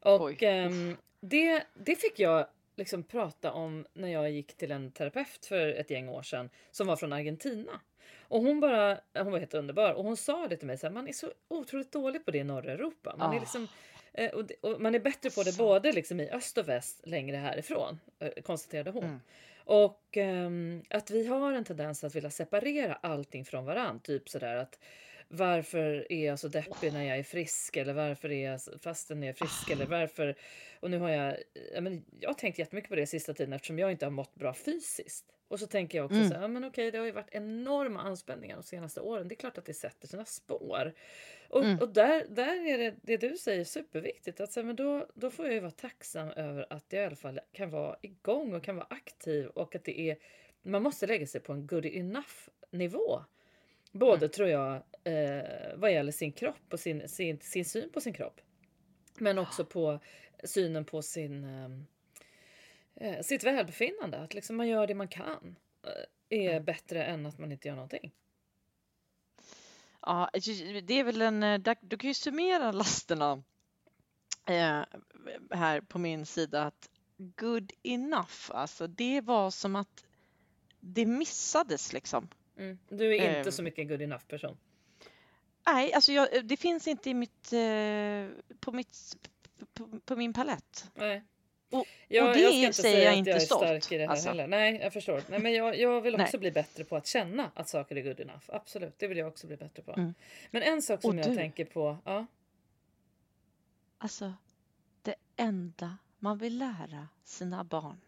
Och ehm, det, det fick jag liksom prata om när jag gick till en terapeut för ett gäng år sedan som var från Argentina. Och hon bara, hon var helt underbar och hon sa det till mig så här, man är så otroligt dålig på det i norra Europa. Man är Ah. liksom eh, och, och man är bättre på det både liksom i öst och väst längre härifrån, eh, konstaterade hon. Mm. Och um, att vi har en tendens att vilja separera allting från varandra. Typ sådär att varför är jag så deppig när jag är frisk? Eller varför är jag fastän jag är frisk? Eller varför? Och nu har jag, ja, men jag har tänkt jättemycket på det sista tiden eftersom jag inte har mått bra fysiskt. Och så tänker jag också Mm. så här, ja, men okej, det har ju varit enorma anspänningar de senaste åren. Det är klart att det sätter sina spår. Och, Mm. och där, där är det, det du säger superviktigt. Att, så här, men då, då får jag ju vara tacksam över att jag i alla fall kan vara igång och kan vara aktiv och att det är man måste lägga sig på en good enough nivå. Både tror jag eh, vad gäller sin kropp och sin, sin, sin syn på sin kropp. Men också på synen på sin, ehm, eh, sitt välbefinnande. Att liksom man gör det man kan eh, är bättre än att man inte gör någonting. Ja, det är väl en, eh, du kan ju summera lasterna eh, här på min sida att good enough, alltså det var som att det missades liksom. Mm. Du är inte Ehm. så mycket good enough person. Nej, alltså jag, det finns inte i mitt, eh, på, mitt, på, på min palett. Nej. Och- jag, och det jag ska inte säger säga jag inte jag är stolt, stark i det här alltså. heller. Nej, jag förstår. Nej, men jag, jag vill också bli bättre på att känna att saker är good enough. Absolut, det vill jag också bli bättre på. Mm. Men en sak som Och jag du. tänker på. Ja, Alltså, det enda man vill lära sina barn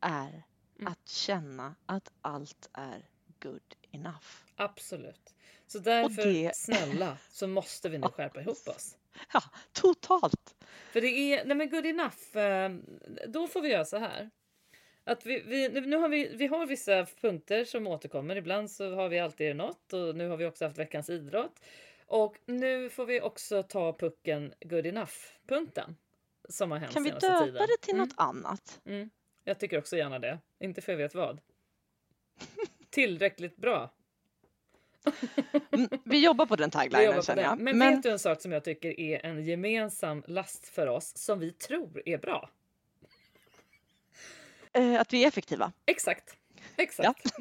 är Mm. att känna att allt är good enough. absolut. Så därför, det- snälla, så måste vi nu skärpa ihop oss. Ja, totalt! För det är, nej men good enough, eh, då får vi göra så här. Att vi, vi, nu har vi, vi har vissa punkter som återkommer. Ibland så har vi alltid något och nu har vi också haft veckans idrott. Och nu får vi också ta pucken good enough-punkten. Som har hänt Kan vi döpa tiden. det till Mm, något annat? Mm. Jag tycker också gärna det. Inte för jag vet vad. Tillräckligt bra. Mm, Vi jobbar på den taglinen på känner den. jag. Men, Men, vet du en sak som jag tycker är en gemensam last för oss som vi tror är bra? eh, att vi är effektiva. Exakt. Exakt.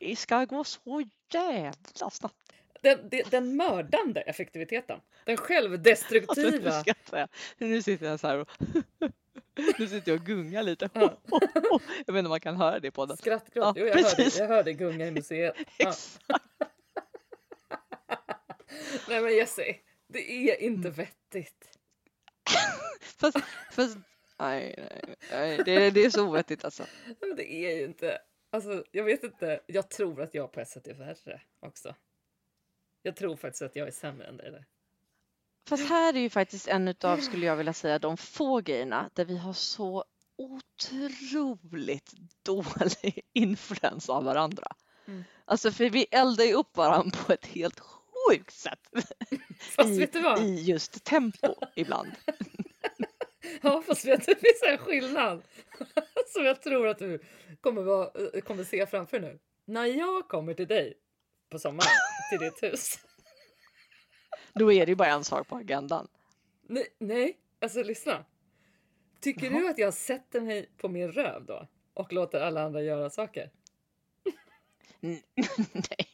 Det ska gå så jävla snabbt. Den, den, den mördande effektiviteten. Den Alltså, självdestruktiva. nu, sitter jag så här och nu sitter jag och gungar lite. Ja. Jag vet inte om man kan höra det på den. Skrattgråt. Ja, jo, jag, hörde, precis. jag hörde gunga i museet. Ja. Exakt. Nej men Jessie, det är inte Mm. vettigt. Fast, fast nej, nej, nej det, det är så ovettigt alltså. Men det är ju inte. Alltså, jag vet inte. Jag tror att jag på ett sätt är värre också. Jag tror faktiskt att jag är sämre än dig där. Fast här är ju faktiskt en utav, skulle jag vilja säga, de få grejerna där vi har så otroligt dålig influens av varandra. Mm. Alltså för vi eldar ju upp varandra på ett helt sjukt sätt Fast i, vet du vad? i just tempo ibland. Ja, fast vet du, det finns en skillnad som jag tror att du kommer, vara, eh, kommer se framför nu. När jag kommer till dig på sommaren till ditt hus. Då är det ju bara en sak på agendan. Nej, nej, alltså lyssna. Tycker Jaha. du att jag sätter mig på min röv då och låter alla andra göra saker? Nej,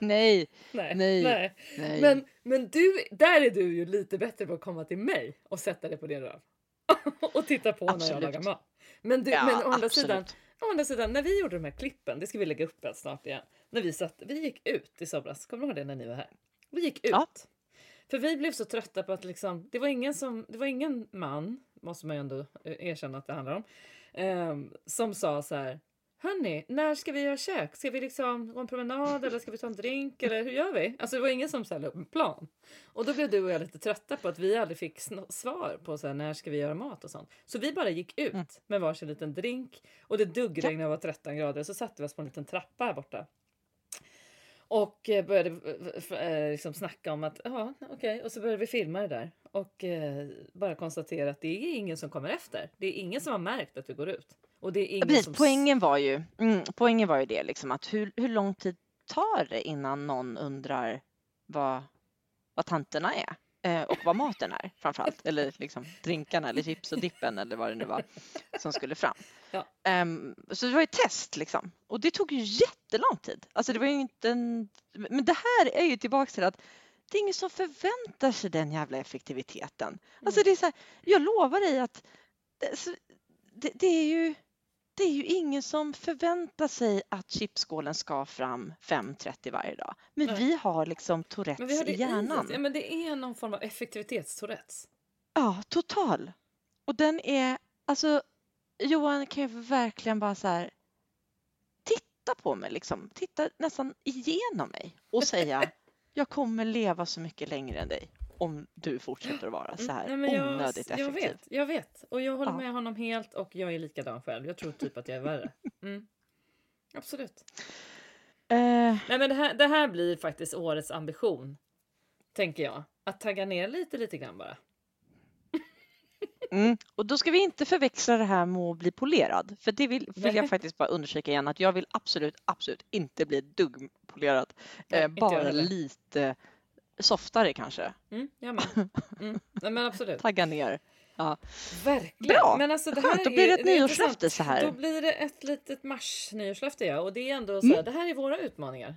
nej, nej, Nej, Nej. Men, men du, där är du ju lite bättre på att komma till mig och sätta dig på din röv. och titta på när jag Absolut. lagar mat. Men, du, Ja, men å andra absolut. sidan, å andra sidan, när vi gjorde de här klippen, det ska vi lägga upp här snart igen. När vi satt, vi gick ut i somras, kommer du ihåg det när ni var här? Vi gick ut. Ja. För vi blev så trötta på att liksom, det var ingen som, det var ingen man, måste man ju ändå eh, erkänna att det handlar om, ehm, som sa så här, Hörni, när ska vi göra kök? Ska vi liksom gå en promenad eller ska vi ta en drink eller hur gör vi? Alltså det var ingen som ställde upp en plan. Och då blev du och jag lite trötta på att vi aldrig fick svar på så här, när ska vi göra mat och sånt. Så vi bara gick ut Mm. med varsin liten drink och det duggregnade och var 13 grader så satte vi oss på en liten trappa här borta. Och eh, började eh, eh, liksom snacka om att, ja okej, och så började vi filma det där. Och eh, bara konstatera att det är ingen som kommer efter. Det är ingen som har märkt att vi går ut. Och det är Ja, ingen Precis, som... poängen var ju, mm, poängen var ju det liksom att hur, hur lång tid tar det innan någon undrar vad, vad tanterna är? eh, och vad maten är framförallt. Eller liksom drinkarna eller chips och dippen eller vad det nu var som skulle fram. Ja. Ehm, så det var ett test liksom. Och det tog ju jättelång tid. Alltså det var ju inte en... Men det här är ju tillbaka till att det är ingen som förväntar sig den jävla effektiviteten. Alltså det är så här, jag lovar dig att det, så- det, det är ju det är ju ingen som förväntar sig att chipskålen ska fram 5.30 varje dag. Men Nej. vi har liksom Tourettes i hjärnan. Ja, men det är någon form av effektivitetstourettes. Ja, total. Och den är, alltså Johan kan ju verkligen bara så här titta på mig liksom, titta nästan igenom mig och säga jag kommer leva så mycket längre än dig om du fortsätter att vara så här Mm, nej, men jag, onödigt jag effektiv. vet, jag vet. Och jag håller Ja. med honom helt och jag är likadan själv. Jag tror typ att jag är värre. Mm. Absolut. Eh, Nej men det här, det här blir faktiskt årets ambition. Tänker jag. Att tagga ner lite, lite grann bara. Mm. Och då ska vi inte förväxla det här med att bli polerad. För det vill, vill jag faktiskt bara undersöka igen att jag vill absolut, absolut inte bli ett dugg polerad. Nej, Eh, jag bara lite softare kanske. Mm, jag med. Mm. Men absolut. Tagga ner. Ja. Verkligen. Bra. Men alltså, det Skönt, här då blir det ett är nyårslöfte så här. Då blir det ett litet mars-nyårslöfte ja. Och det är ändå så Mm. här, det här är våra utmaningar.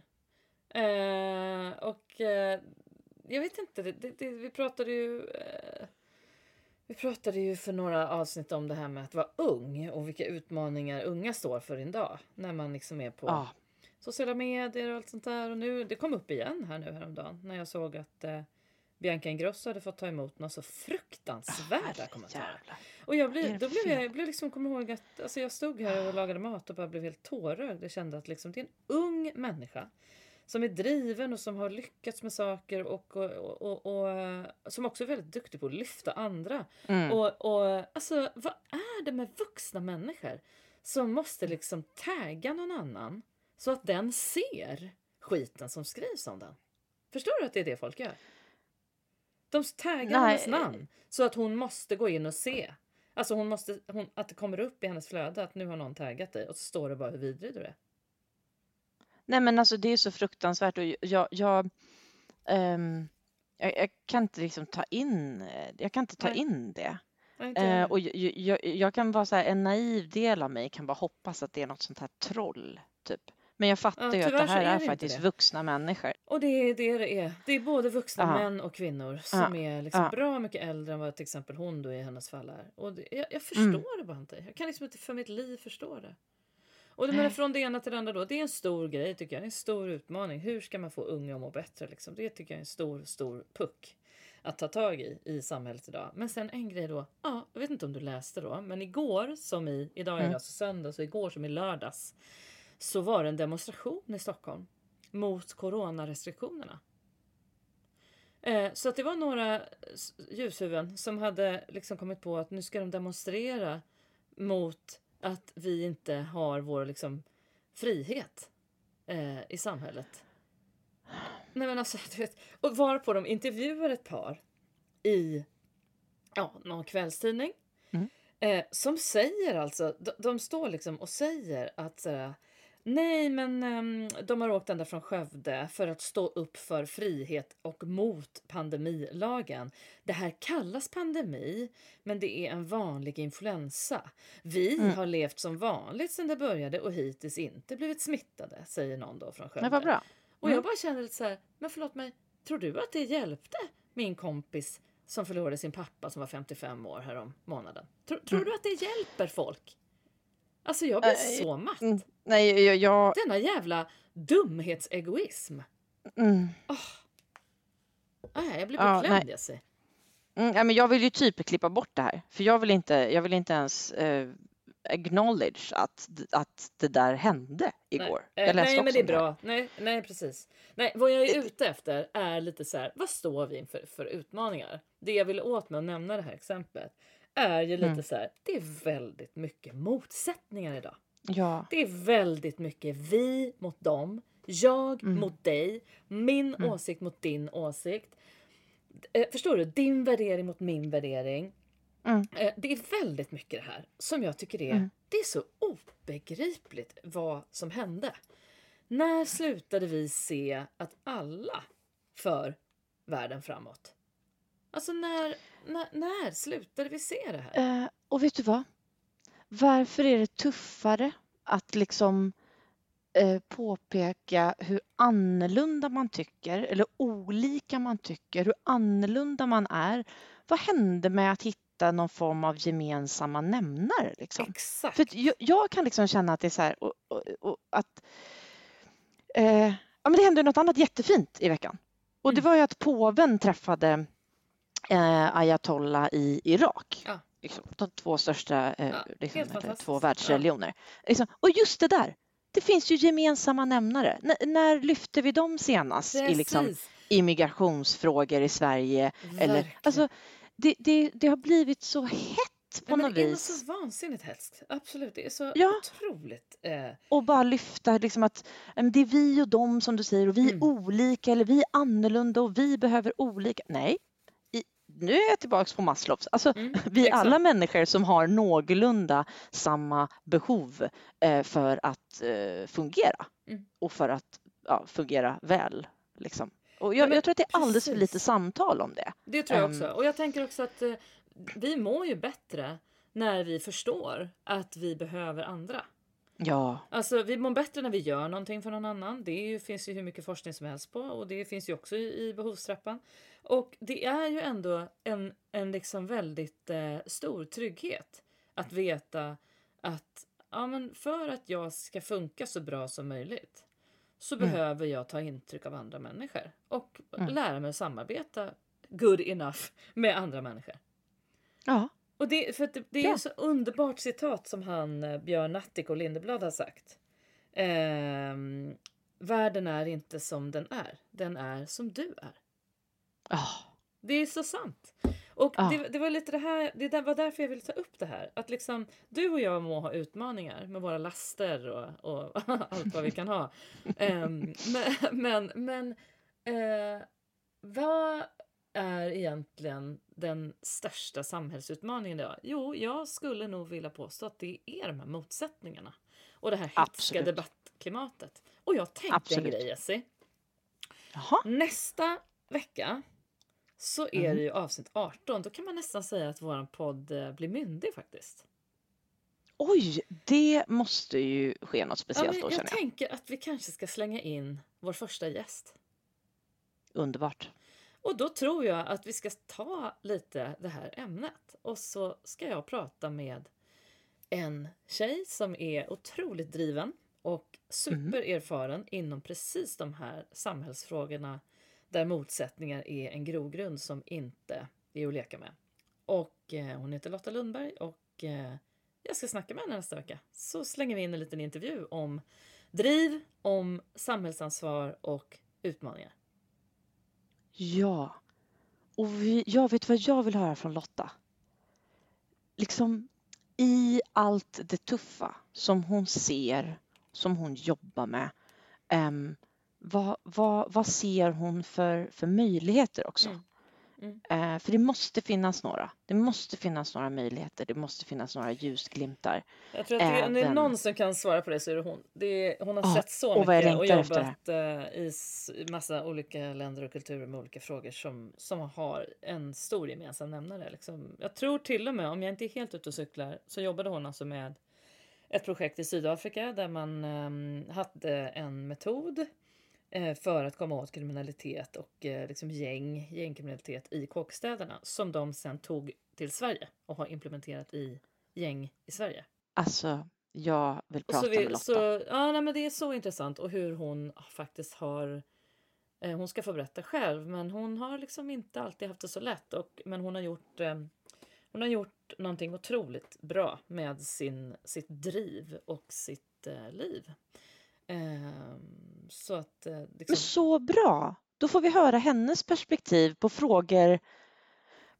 Eh, och eh, jag vet inte, det, det, vi pratade ju eh, vi pratade ju för några avsnitt om det här med att vara ung och vilka utmaningar unga står för idag. När man liksom är på Ja. Sociala medier och allt sånt där. Och nu, det kom upp igen här nu häromdagen när jag såg att eh, Bianca Ingrosso hade fått ta emot några så fruktansvärda kommentarer. Jävlar. Och jag blev, då blev jag, jag blev liksom, kommer ihåg att alltså jag stod här och lagade mat och bara blev helt tårögd. Jag kände att liksom, det är en ung människa som är driven och som har lyckats med saker och, och, och, och, och eh, som också är väldigt duktig på att lyfta andra. Mm. Och, och alltså, vad är det med vuxna människor som måste liksom tagga någon annan så att den ser skiten som skrivs om den? Förstår du att det är det folk gör? De taggar hennes namn så att hon måste gå in och se. Alltså hon måste, hon, att det kommer upp i hennes flöde att nu har någon taggat dig och så står det bara hur vidrig du är. Nej men alltså det är så fruktansvärt och jag, jag, ehm, jag, jag kan inte liksom ta in, jag kan inte ta Nej. in det. Jag. och jag, jag, jag kan vara så här, en naiv del av mig kan bara hoppas att det är något sånt här troll, typ. Men jag fattar Ja, ju att det här är är, faktiskt det. vuxna människor. Och det är det det är. Det är både vuxna Ja. män och kvinnor som Ja. är liksom Ja. bra mycket äldre än vad till exempel hon då i hennes fall är. Och det, jag, jag förstår Mm. det bara inte. Jag kan liksom inte för mitt liv förstå det. Och det menar från det ena till det andra då. Det är en stor grej tycker jag. Det är en stor utmaning. Hur ska man få unga att må bättre liksom? Det tycker jag är en stor, stor puck att ta tag i i samhället idag. Men sen en grej då. Ja, jag vet inte om du läste då, men igår som i, idag är det Mm. alltså söndag, så igår som i lördags så var det en demonstration i Stockholm mot coronarestriktionerna. Eh, så att det var några ljushuvuden som hade liksom kommit på att nu ska de demonstrera mot att vi inte har vår liksom frihet eh, i samhället. Nej men alltså, du vet, och varpå de intervjuar ett par i ja, någon kvällstidning. Mm. Eh, som säger alltså, de, de står liksom och säger att sådär, nej men ehm, de har åkt ända från Skövde för att stå upp för frihet och mot pandemilagen. Det här kallas pandemi, men det är en vanlig influensa. Vi Mm. har levt som vanligt sedan det började och hittills inte blivit smittade, säger någon då från Skövde. Men vad bra. Och Mm. jag bara känner lite så här, men förlåt mig, tror du att det hjälpte min kompis som förlorade sin pappa som var 55 år härom månaden? Tror, tror Mm. du att det hjälper folk? Alltså jag blir Eh, så matt. Nej, jag, jag Denna jävla dumhetsegoism. mm. Äh, jag blir Ja, beklämd nej. Jessie. Mm, ja, men jag vill ju typ klippa bort det här, för jag vill inte, jag vill inte ens eh, acknowledge att, att det där hände igår. Nej, Jag eh, nej men det är här. bra. Nej, nej precis. Nej, vad jag är ute efter är lite så här, vad står vi inför för utmaningar? Det jag vill åt med att nämna det här exemplet är ju lite Mm. så här, det är väldigt mycket motsättningar idag. Ja, Det är väldigt mycket vi mot dem, jag Mm. mot dig, min Mm. åsikt mot din åsikt. Eh, förstår du? Din värdering mot min värdering. Mm. Eh, det är väldigt mycket det här som jag tycker är, Mm. det är så obegripligt vad som hände. När slutade vi se att alla för världen framåt? Alltså när, när, när slutade vi se det här? Eh, och vet du vad? Varför är det tuffare att liksom eh, påpeka hur annorlunda man tycker eller olika man tycker, hur annorlunda man är. Vad hände med att hitta någon form av gemensamma nämnare? Liksom? Exakt. För jag, jag kan liksom känna att det är så här och, och, och att eh, ja, men det hände något annat jättefint i veckan. Och det Mm. var ju att påven träffade eh, ayatollah i Irak. Ja. Liksom, de två största, eh, Ja, liksom, fantastiskt. två världsreligioner. Liksom, och just det där, det finns ju gemensamma nämnare. N- när lyfte vi dem senast i liksom, Precis. immigrationsfrågor i Sverige? Eller, alltså, det, det, det har blivit så hett på Nej, men något det är något vis. så vansinnigt hetskt. Absolut, det är så Ja. otroligt. Eh, och bara lyfta liksom att eh, det är vi och dem som du säger och vi är Mm. olika eller vi är annorlunda och vi behöver olika. Nej, nu är jag tillbaks på Maslows. Alltså, mm, vi exakt. alla människor som har någorlunda samma behov eh, för att eh, fungera Mm. och för att ja, fungera väl. Liksom. Och Ja, jag, jag tror att det är alldeles för lite samtal om det. Det tror jag Ehm. också. Och jag tänker också att eh, vi mår ju bättre när vi förstår att vi behöver andra. Ja, Alltså vi mår bättre när vi gör någonting för någon annan. Det ju, finns ju hur mycket forskning som helst på och det finns ju också i, i behovstrappan. Och det är ju ändå en, en liksom väldigt eh, stor trygghet att veta att ja, men för att jag ska funka så bra som möjligt så Mm. behöver jag ta intryck av andra människor och Mm. lära mig att samarbeta good enough med andra människor. ja, Och det, för det, det är Ja. ju så underbart citat som han eh, Björn Natthik och Lindeblad har sagt. Ehm, Världen är inte som den är, den är som du är. Ja, Det är så sant. Och Ja. det, det var lite det här, det var därför jag ville ta upp det här. Att liksom du och jag må ha utmaningar med våra laster och, och allt vad vi kan ha. Ehm, men men, men eh, vad är egentligen den största samhällsutmaningen idag? Jo, jag skulle nog vilja påstå att det är de här motsättningarna och det här hetska debattklimatet. Och jag tänkte Absolut. en grej, Jessie. Nästa vecka så är Mhm. det ju avsnitt 18. Då kan man nästan säga att våran podd eh, blir myndig faktiskt. oj, det måste ju ske något Ja, speciellt men då jag känner jag. tänker att vi kanske ska slänga in vår första gäst. Underbart. Och då tror jag att vi ska ta lite det här ämnet och så ska jag prata med en tjej som är otroligt driven och supererfaren inom precis de här samhällsfrågorna där motsättningar är en grogrund som inte är att leka med. Och eh, hon heter Lotta Lundberg och eh, jag ska snacka med henne nästa vecka. Så slänger vi in en liten intervju om driv, om samhällsansvar och utmaningar. Ja. Och vi, jag vet vad jag vill höra från Lotta. Liksom i allt det tuffa som hon ser, som hon jobbar med. em, vad, vad, vad ser hon för, för möjligheter också? Mm. Mm. Eh, för det måste finnas några. Det måste finnas några möjligheter. Det måste finnas några ljusglimtar. Jag tror att det, om det är någon som kan svara på det så är det hon. Det är, hon har Ja, sett så och mycket och jobbat eh, i massa olika länder och kulturer med olika frågor som, som har en stor gemensam nämnare. Liksom. Jag tror till och med, om jag inte är helt ute och cyklar, så jobbade hon alltså med ett projekt i Sydafrika där man ehm, hade en metod för att komma åt kriminalitet och eh, liksom gäng, gängkriminalitet i kåkstäderna som de sen tog till Sverige och har implementerat i gäng i Sverige. Alltså, jag vill prata vi, med Lotta. så ja, nej, men det är så intressant och hur hon faktiskt har eh, hon ska få berätta själv men hon har liksom inte alltid haft det så lätt och, men hon har gjort eh, hon har gjort någonting otroligt bra med sin, sitt driv och sitt eh, liv. Ehm, så att eh, Men liksom, så bra! Då får vi höra hennes perspektiv på frågor,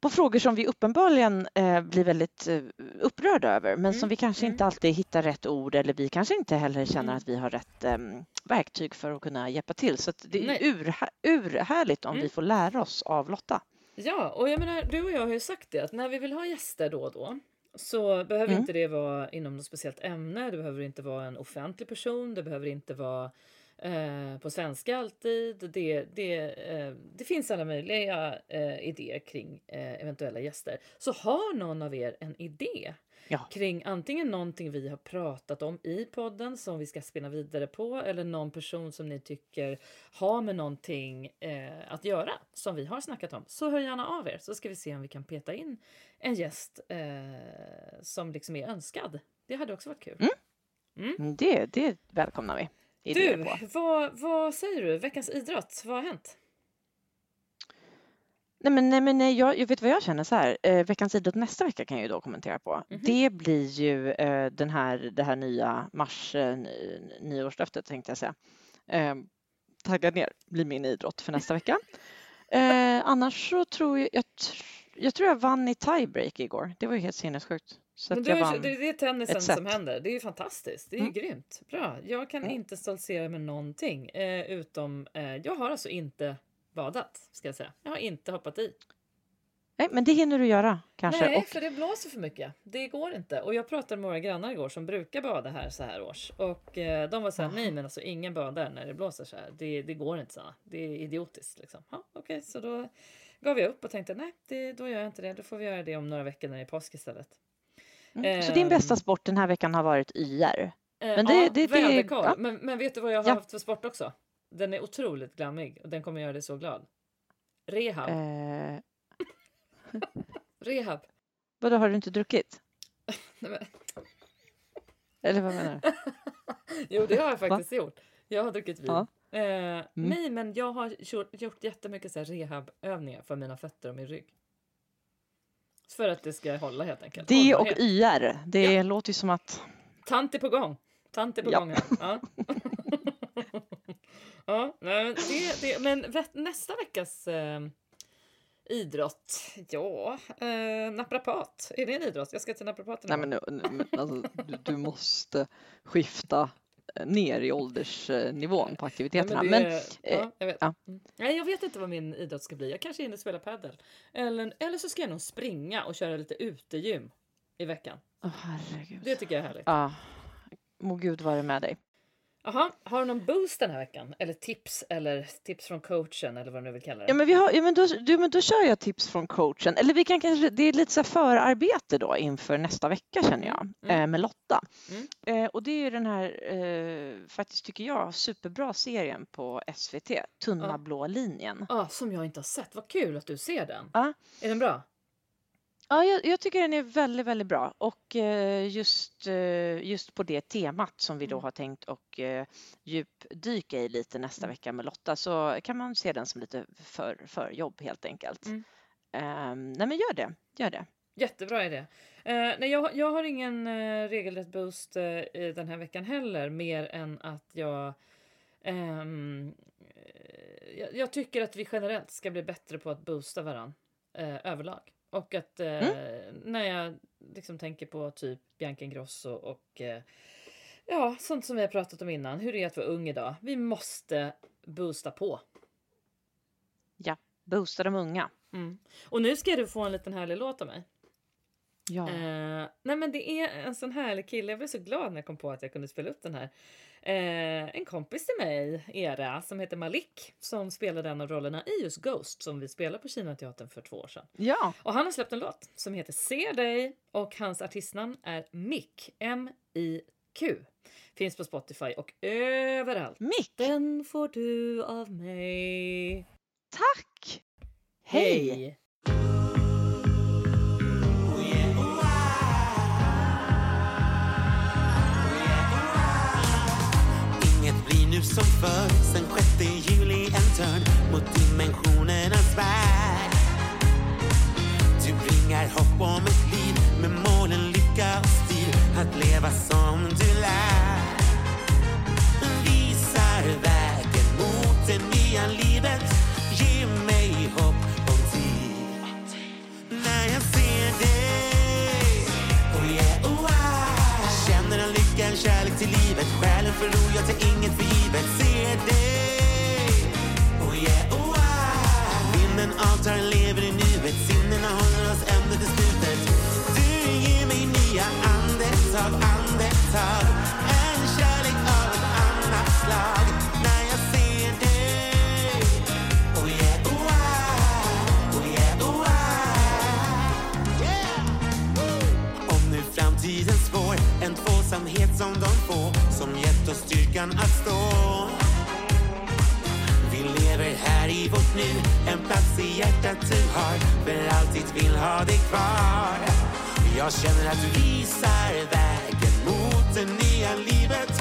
på frågor som vi uppenbarligen eh, blir väldigt eh, upprörda över men som Mm, vi kanske mm. inte alltid hittar rätt ord eller vi kanske inte heller känner Mm. att vi har rätt eh, verktyg för att kunna hjälpa till. Så det är Nej. ur, urhärligt om Mm. vi får lära oss av Lotta. Ja, och jag menar, du och jag har ju sagt det att när vi vill ha gäster då och då så behöver Mm. inte det vara inom något speciellt ämne, det behöver inte vara en offentlig person, det behöver inte vara eh, på svenska alltid. Det, det, eh, det finns alla möjliga eh, idéer kring eh, eventuella gäster. Så har någon av er en idé Ja. kring antingen någonting vi har pratat om i podden som vi ska spinna vidare på eller någon person som ni tycker har med någonting eh, att göra som vi har snackat om så hör gärna av er så ska vi se om vi kan peta in en gäst eh, som liksom är önskad. Det hade också varit kul. Mm, Det, det välkomnar vi. Idéer Du, på. vad, vad säger du? Veckans idrott, vad har hänt? Nej men, nej, men nej, jag, jag vet vad jag känner så här. Eh, veckans idrott nästa vecka kan jag ju då kommentera på. Mhm. Det blir ju eh, den här, det här nya mars eh, ny- nyårslöftet tänkte jag säga. Eh, tagga ner blir min idrott för nästa vecka. Eh, annars så tror jag, jag, jag tror jag vann i tiebreak igår. Det var ju helt sinnessjukt. Så Men jag är- det, det är tennisen som händer. Det är ju fantastiskt. Det är ju Mm. grymt. Bra. Jag kan Mm. inte stoltsera med någonting eh, utom eh, jag har alltså inte badat ska jag säga. Jag har inte hoppat i. Nej, men det hinner du göra kanske. Nej, och, för det blåser för mycket. Det går inte. Och jag pratade med våra grannar igår som brukar bada här så här års. Och eh, de var så här, nej men alltså ingen badar när det blåser så här. Det, det går inte så. här. Det är idiotiskt liksom. Ja, Okej, så då gav jag upp och tänkte nej, det, då gör jag inte det. Då får vi göra det om några veckor när det är påsk istället. Mm. Så din bästa ehm, sport den här veckan har varit YR? Eh, Men det- ja, det- det- väderkvarn. ja. Men, men vet du vad jag har Ja. haft för sport också? Den är otroligt glammig och den kommer göra dig så glad. Rehab. Eh, Rehab. vadå, har du inte druckit? Nej, men- Eller vad menar du? Jo, det har jag faktiskt gjort. Jag har druckit vin. Ja. Eh, Nej, men jag har gjort, gjort jättemycket så här rehabövningar för mina fötter och min rygg. För att det ska hålla helt enkelt. Det och. YR, det låter ju som att... Tant är på gång. Tant är på Ja. gång här. Ja. ja, men det, det, men nästa veckas eh, idrott, ja, eh, naprapat. Är det en idrott? Jag ska till naprapaten Nej, men, men alltså, du, du måste skifta ner i åldersnivån på aktiviteterna. det Men, är- eh, ja, jag vet. ja. Mm. Nej, jag vet inte vad min idrott ska bli. Jag kanske hinner spela padel. Eller, eller så ska jag nog springa och köra lite utegym i veckan. åh, herregud. Det tycker jag är härligt. Ja, må Gud vara med dig. Jaha, har du någon boost den här veckan? Eller tips eller tips från coachen eller vad du nu vill kalla det? Ja, men, vi har, ja, men, då, du, men då kör jag tips från coachen. Eller vi kan kanske, det är lite så förarbete då inför nästa vecka känner jag Mm. eh, med Lotta. Mm. Eh, och det är ju den här, eh, faktiskt tycker jag, superbra serien på SVT, Tunna Ja. blå linjen. Ah, som jag inte har sett. Vad kul att du ser den. Ja. Är den bra? Ja, jag, jag tycker den är väldigt, väldigt bra och eh, just, eh, just på det temat som vi då Mm. har tänkt och eh, djupdyka i lite nästa Mm. vecka med Lotta så kan man se den som lite för, för jobb helt enkelt. Mm. Ehm, nej men gör det, gör det. Jättebra idé. Eh, nej, jag, jag har ingen eh, regelrätt boost eh, i den här veckan heller, mer än att jag, eh, jag... Jag tycker att vi generellt ska bli bättre på att boosta varann eh, överlag. Och att eh, när jag liksom tänker på typ Bianca Ingrosso och eh, ja, sånt som vi har pratat om innan. Hur det är att vara ung idag. Vi måste boosta på. Ja, boosta de unga. Mm. Och nu ska du få en liten härlig låt av mig. Ja. Eh, nej men det är en sån härlig kille. Jag blev så glad när jag kom på att jag kunde spela upp den här. Eh, en kompis till mig, Era, som heter Malik, som spelade en av rollerna i just Ghost som vi spelade på Kinateatern för två år sedan. ja, Och han har släppt en låt som heter Se dig och hans artistnamn är Mick, M-I-Q. Finns på Spotify och överallt. Mick, Den får du av mig. tack! Hej! Hej. Nu som förr. Sen 6 juli en törn mot dimensionernas värld. Du bringar hopp om ett liv med målen lycka och stil. Att leva som du lär. Visar vägen mot det nya livet. Ge mig hopp om tid. När jag ser dig. Oh yeah, oh ah. Känner en lycka, en kärlek till livet. Själen för ro, jag tar inget för Visst han lever i nuet, sinnena håller oss ända till slutet. Du ger mig nya andetag, andetag En kärlek av ett annat slag. När jag ser dig. Oh yeah, oh, oh, oh yeah. Om nu framtiden svår, en tvåsamhet som de få som gett oss styrkan att stå här i vårt nu. En plats i hjärtat du har. För alltid vill ha dig kvar. Jag känner att du visar vägen mot det nya livet.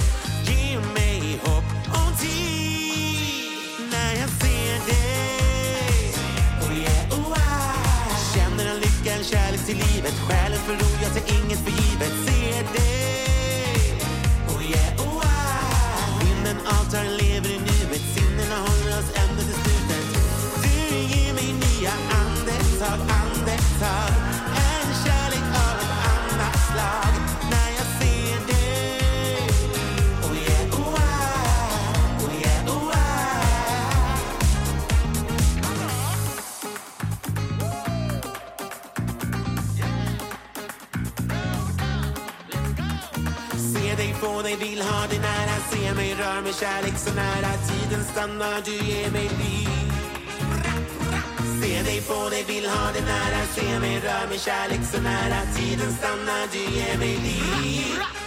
stanna, du ger mig liv. Se dig på dig, vill ha dig nära. Se mig, rör mig, kärlek så nära. Tiden stannar, du ger mig liv.